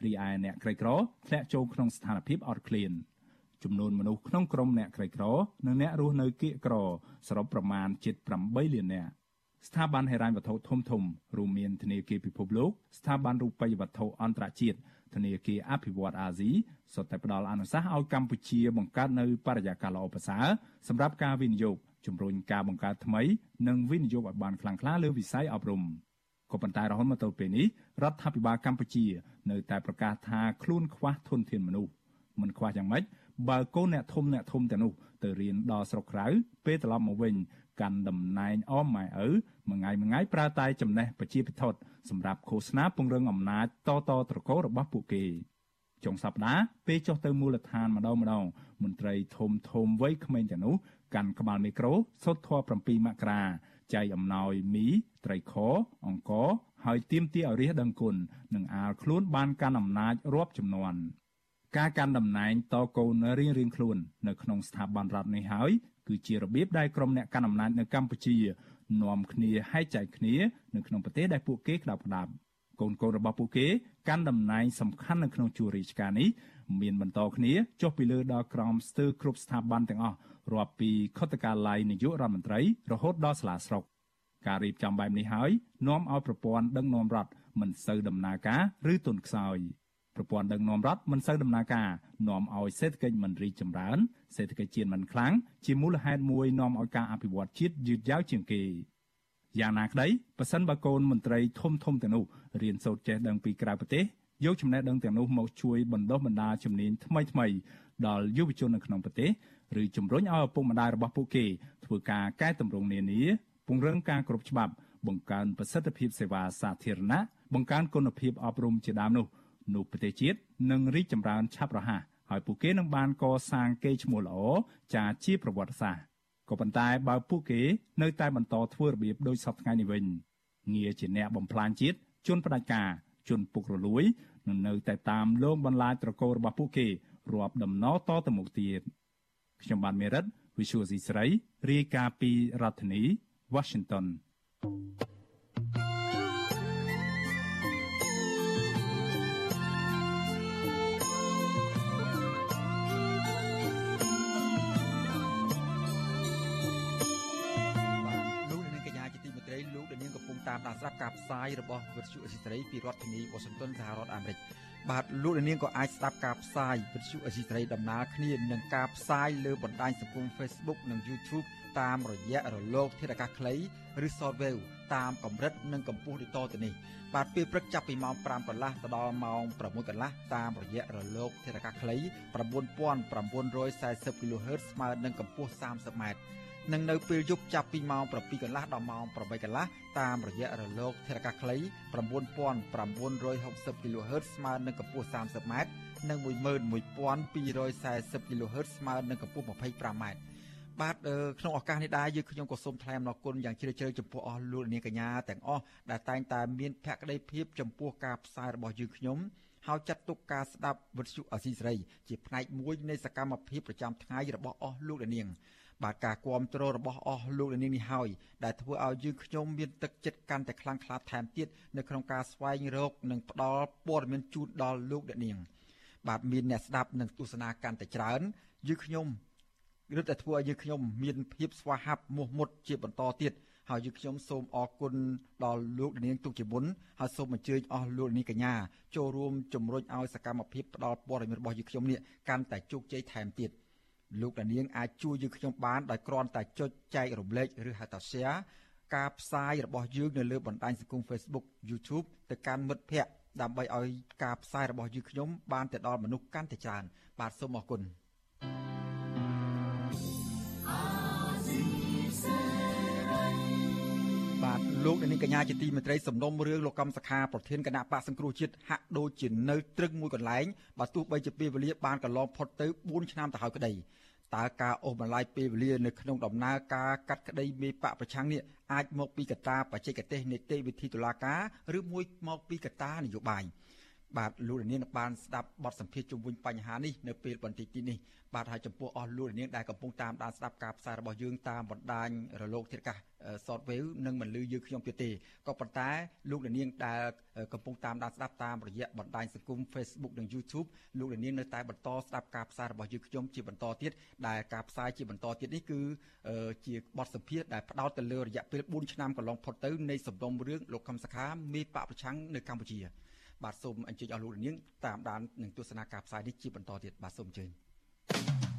រីឯអ្នកក្រីក្រធ្លាក់ចូលក្នុងស្ថានភាពអត់ឃ្លានចំនួនមនុស្សក្នុងក្រុមអ្នកក្រីក្រនិងអ្នករស់នៅគៀកក្រសរុបប្រមាណជិត8លាននាក់ស្ថាប័នហិរញ្ញវត្ថុធំធំរួមមានធនាគារពិភពលោកស្ថាប័នរូបិយវត្ថុអន្តរជាតិធនាគារអភិវឌ្ឍអាស៊ីសុទ្ធតែផ្ដល់អនុសាសន៍ឲ្យកម្ពុជាបង្កើតនៅបរិយាកាសល្អប្រសើរសម្រាប់ការវិនិយោគ ជំរុញការបង្កើតថ្មីនិងវិនិយោគឲ្យបានខ្លាំងក្លាលើវិស័យអប់រំក៏ប៉ុន្តែរហូតមកទល់ពេលនេះរដ្ឋាភិបាលកម្ពុជា នៅតែប្រកាសថាខ្លួនខ្វះធនធានមនុស្សមិនខ្វះយ៉ាងម៉េចបើកូនអ្នកធំអ្នកធំទាំងនោះទៅរៀនដល់ស្រុកក្រៅពេលត្រឡប់មកវិញកាន់តំណែងអមម៉ែឪមួយថ្ងៃមួយថ្ងៃប្រើតែចំណេះប្រជាពិធសម្រាប់ឃោសនាពង្រឹងអំណាចតតត្រកូលរបស់ពួកគេចុងសប្តាហ៍ពេលចុះទៅមូលដ្ឋានម្ដងម្ដងមន្ត្រីធំធំវ័យក្មេងទាំងនោះ កាន់ក្បាលមីក្រូសុទ្ធធម៌7មករាចែកអំណោយមីត្រីខអង្ករហើយទៀមទាឲ្យរាជដឹងគុណនិងអាលខ្លួនបានកាន់អំណាចរាប់ចំនួនការកាន់តំណែងតកូនរៀងរៀងខ្លួន នៅក្នុងស្ថាប័នរដ្ឋនេះហើយគឺជារបៀបដែលក្រុមអ្នកកាន់អំណាចនៅកម្ពុជានាំគ្នាហែកចែកគ្នានៅក្នុងប្រទេសដែលពួកគេក្តាប់ក្តាប់កូនកូនរបស់ពួកគេកាន់តំណែងសំខាន់នៅក្នុងជួររាជការនេះមានបន្តគ្នាចុះពីលើដល់ក្រមស្ទើរគ្រប់ស្ថាប័នទាំងអស់ រាប់ពីខុទ្ទកាល័យនាយករដ្ឋមន្ត្រីរហូតដល់សាលាស្រុកការរៀបចំបែបនេះហើយនាំឲ្យប្រព័ន្ធដឹកនាំរដ្ឋមិនសូវដំណើរការឬទន់ខ្សោយប្រព័ន្ធដឹកនាំរដ្ឋមិនសូវដំណើរការនាំឲ្យសេដ្ឋកិច្ចមិនរីកចម្រើនសេដ្ឋកិច្ចជាតិមិនខ្លាំងជាមូលហេតុមួយនាំឲ្យការអភិវឌ្ឍជាតិយឺតយ៉ាវជាងគេយ៉ាងណាក្តីប៉ះសិនបើកូនមន្ត្រីធំធំទាំងនោះរៀនសូត្រចេះដឹងពីក្រៅប្រទេសយកចំណេះដឹងទាំងនោះមកជួយបណ្ដុះបណ្ដាលជំនាញថ្មីថ្មីដល់យុវជននៅក្នុងប្រទេស ឬជំរុញឲ្យឪពុកម្ដាយរបស់ពួកគេធ្វើការកែតម្រង់នានាពង្រឹងការគ្រប់ច្បាប់បង្កើនប្រសិទ្ធភាពសេវាសាធារណៈបង្កើនគុណភាពអប់រំជាដើមនោះនោះប្រទេសជាតិនឹងរីកចម្រើនឆាប់រហ័សហើយពួកគេនឹងបានកសាងកេរ្តិ៍ឈ្មោះល្អចាជាប្រវត្តិសាស្ត្រក៏ប៉ុន្តែបើពួកគេនៅតែបន្តធ្វើរបៀបដូចសពថ្ងៃនេះវិញងារជាអ្នកបំផ្លាញជាតិជនផ្ដាច់ការជនពុករលួយនឹងនៅតែតាមលងបន្លាចត្រកូលរបស់ពួកគេរាប់ដំណតទៅមុខទៀត ខ្ញុំបានមេរិត Visual C ស្រីរាយការណ៍ពីរដ្ឋធានី Washington thank you តាមដានស្ដាប់ការផ្សាយរបស់វិទ្យុអេស៊ីត្រីពីរដ្ឋធានីវ៉ាស៊ីនតោនសហរដ្ឋអាមេរិក បាទលោកនាងក៏អាចស្ដាប់ការផ្សាយវិទ្យុអេស៊ីត្រីដំណើរគ្នានឹងការផ្សាយលើបណ្ដាញសង្គម Facebook និង YouTube តាមរយៈរលកធាតុអាកាសខ្លីឬ Shortwave តាមកម្រិតនិងកម្ពស់ដូចតទៅនេះបាទពេលព្រឹកចាប់ពីម៉ោង5កន្លះទៅដល់ម៉ោង6កន្លះតាមរយៈរលកធាតុអាកាសខ្លី9940 kHz ស្មើនឹងកម្ពស់ 30m និងនៅពេលយប់ចាប់ពីម៉ោង7កន្លះដល់ម៉ោង8កន្លះតាមរយៈរលកធារកាខ្លី9960 kHz ស្មើនឹងកម្ពស់ 30m និង11240 kHz ស្មើនឹងកម្ពស់ 25m បាទក្នុងឱកាសនេះដែរយើងខ្ញុំក៏សូមថ្លែងអំណរគុណយ៉ាងជ្រាលជ្រៅចំពោះអស់លោកនាងកញ្ញាទាំងអស់ដែលតែងតែមានភក្ដីភាពចំពោះការផ្សាយរបស់យើងខ្ញុំហើយចាត់ទុកការស្ដាប់វិទ្យុអសីសេរីជាផ្នែកមួយនៃសកម្មភាពប្រចាំថ្ងៃរបស់អស់លោកនាង បាទការគ្រប់គ្រងរបស់អស់លោកនាងនេះហើយដែលធ្វើឲ្យយើងខ្ញុំមានទឹកចិត្តកាន់តែខ្លាំងក្លាថែមទៀតនៅក្នុងការស្វែងរកនិងផ្ដល់ព័ត៌មានជូនដល់លោកអ្នកនាងបាទមានអ្នកស្ដាប់និងទស្សនាកាន់តែច្រើនយើងខ្ញុំរឹតតែធ្វើឲ្យយើងខ្ញុំមានភាពស្វាហាប់មោះមុតជាបន្តទៀតហើយយើងខ្ញុំសូមអរគុណដល់លោកនាងទុកជាមុនហើយសូមអញ្ជើញអស់លោកនាងកញ្ញាចូលរួមជំរុញឲ្យសកម្មភាពផ្ដល់ព័ត៌មានរបស់យើងខ្ញុំនេះកាន់តែជោគជ័យថែមទៀត។ លោកដានាងអាចជួយយើងខ្ញុំបានដោយគ្រាន់តែចុចចែករំលែកឬហៅថា share ការផ្សាយរបស់យើងនៅលើបណ្ដាញសង្គម Facebook YouTube ទៅកាន់មិត្តភ័ក្តិដើម្បីឲ្យការផ្សាយរបស់យើងខ្ញុំបានទៅដល់មនុស្សកាន់តែច្រើនបាទសូមអរគុណបាទលោកនាងកញ្ញាជាទីមេត្រីសំណុំរឿងលោកកំសខាប្រធានគណៈបកសង្គ្រោះជាតិហាក់ដូចជានៅត្រឹងមួយកន្លែងបើទោះបីជាពេលវេលាបានកន្លងផុតទៅ4ឆ្នាំទៅហើយក្តី តើការអូសបន្លាយពេលវេលានៅក្នុងដំណើរការកាត់ក្តីមេបកប្រឆាំងនេះអាចមកពីកត្តាបច្ចេកទេសនីតិវិធីតុលាការឬមួយមកពីកត្តានយោបាយ បាទលោកនាងបានស្ដាប់បទសម្ភាសន៍ជុំវិញបញ្ហានេះនៅពេលបន្តិចទីនេះបាទហើយចំពោះអស់លោកនាងដែលកំពុងតាមដានស្ដាប់ការផ្សាយរបស់យើងតាមបណ្ដាញរលកធាតុអាកាស Shortwave និងមិនលឺយើងខ្ញុំទៀតទេក៏ប៉ុន្តែលោកនាងដែលកំពុងតាមដានស្ដាប់តាមរយៈបណ្ដាញសង្គម Facebook និង YouTube លោកនាងនៅតែបន្តស្ដាប់ការផ្សាយរបស់យើងខ្ញុំជាបន្តទៀតដែលការផ្សាយជាបន្តទៀតនេះគឺជាបទសម្ភាសន៍ដែលផ្ដោតទៅលើរយៈពេល4ឆ្នាំកន្លងផុតទៅនៃសំណុំរឿងលោកខឹមសខាមេបកប្រឆាំងនៅកម្ពុជា បាទសូមអញ្ជើញអស់លោកនាងតាមដាននិងទស្សនាការផ្សាយនេះជាបន្តទៀតបាទសូមអញ្ជើញ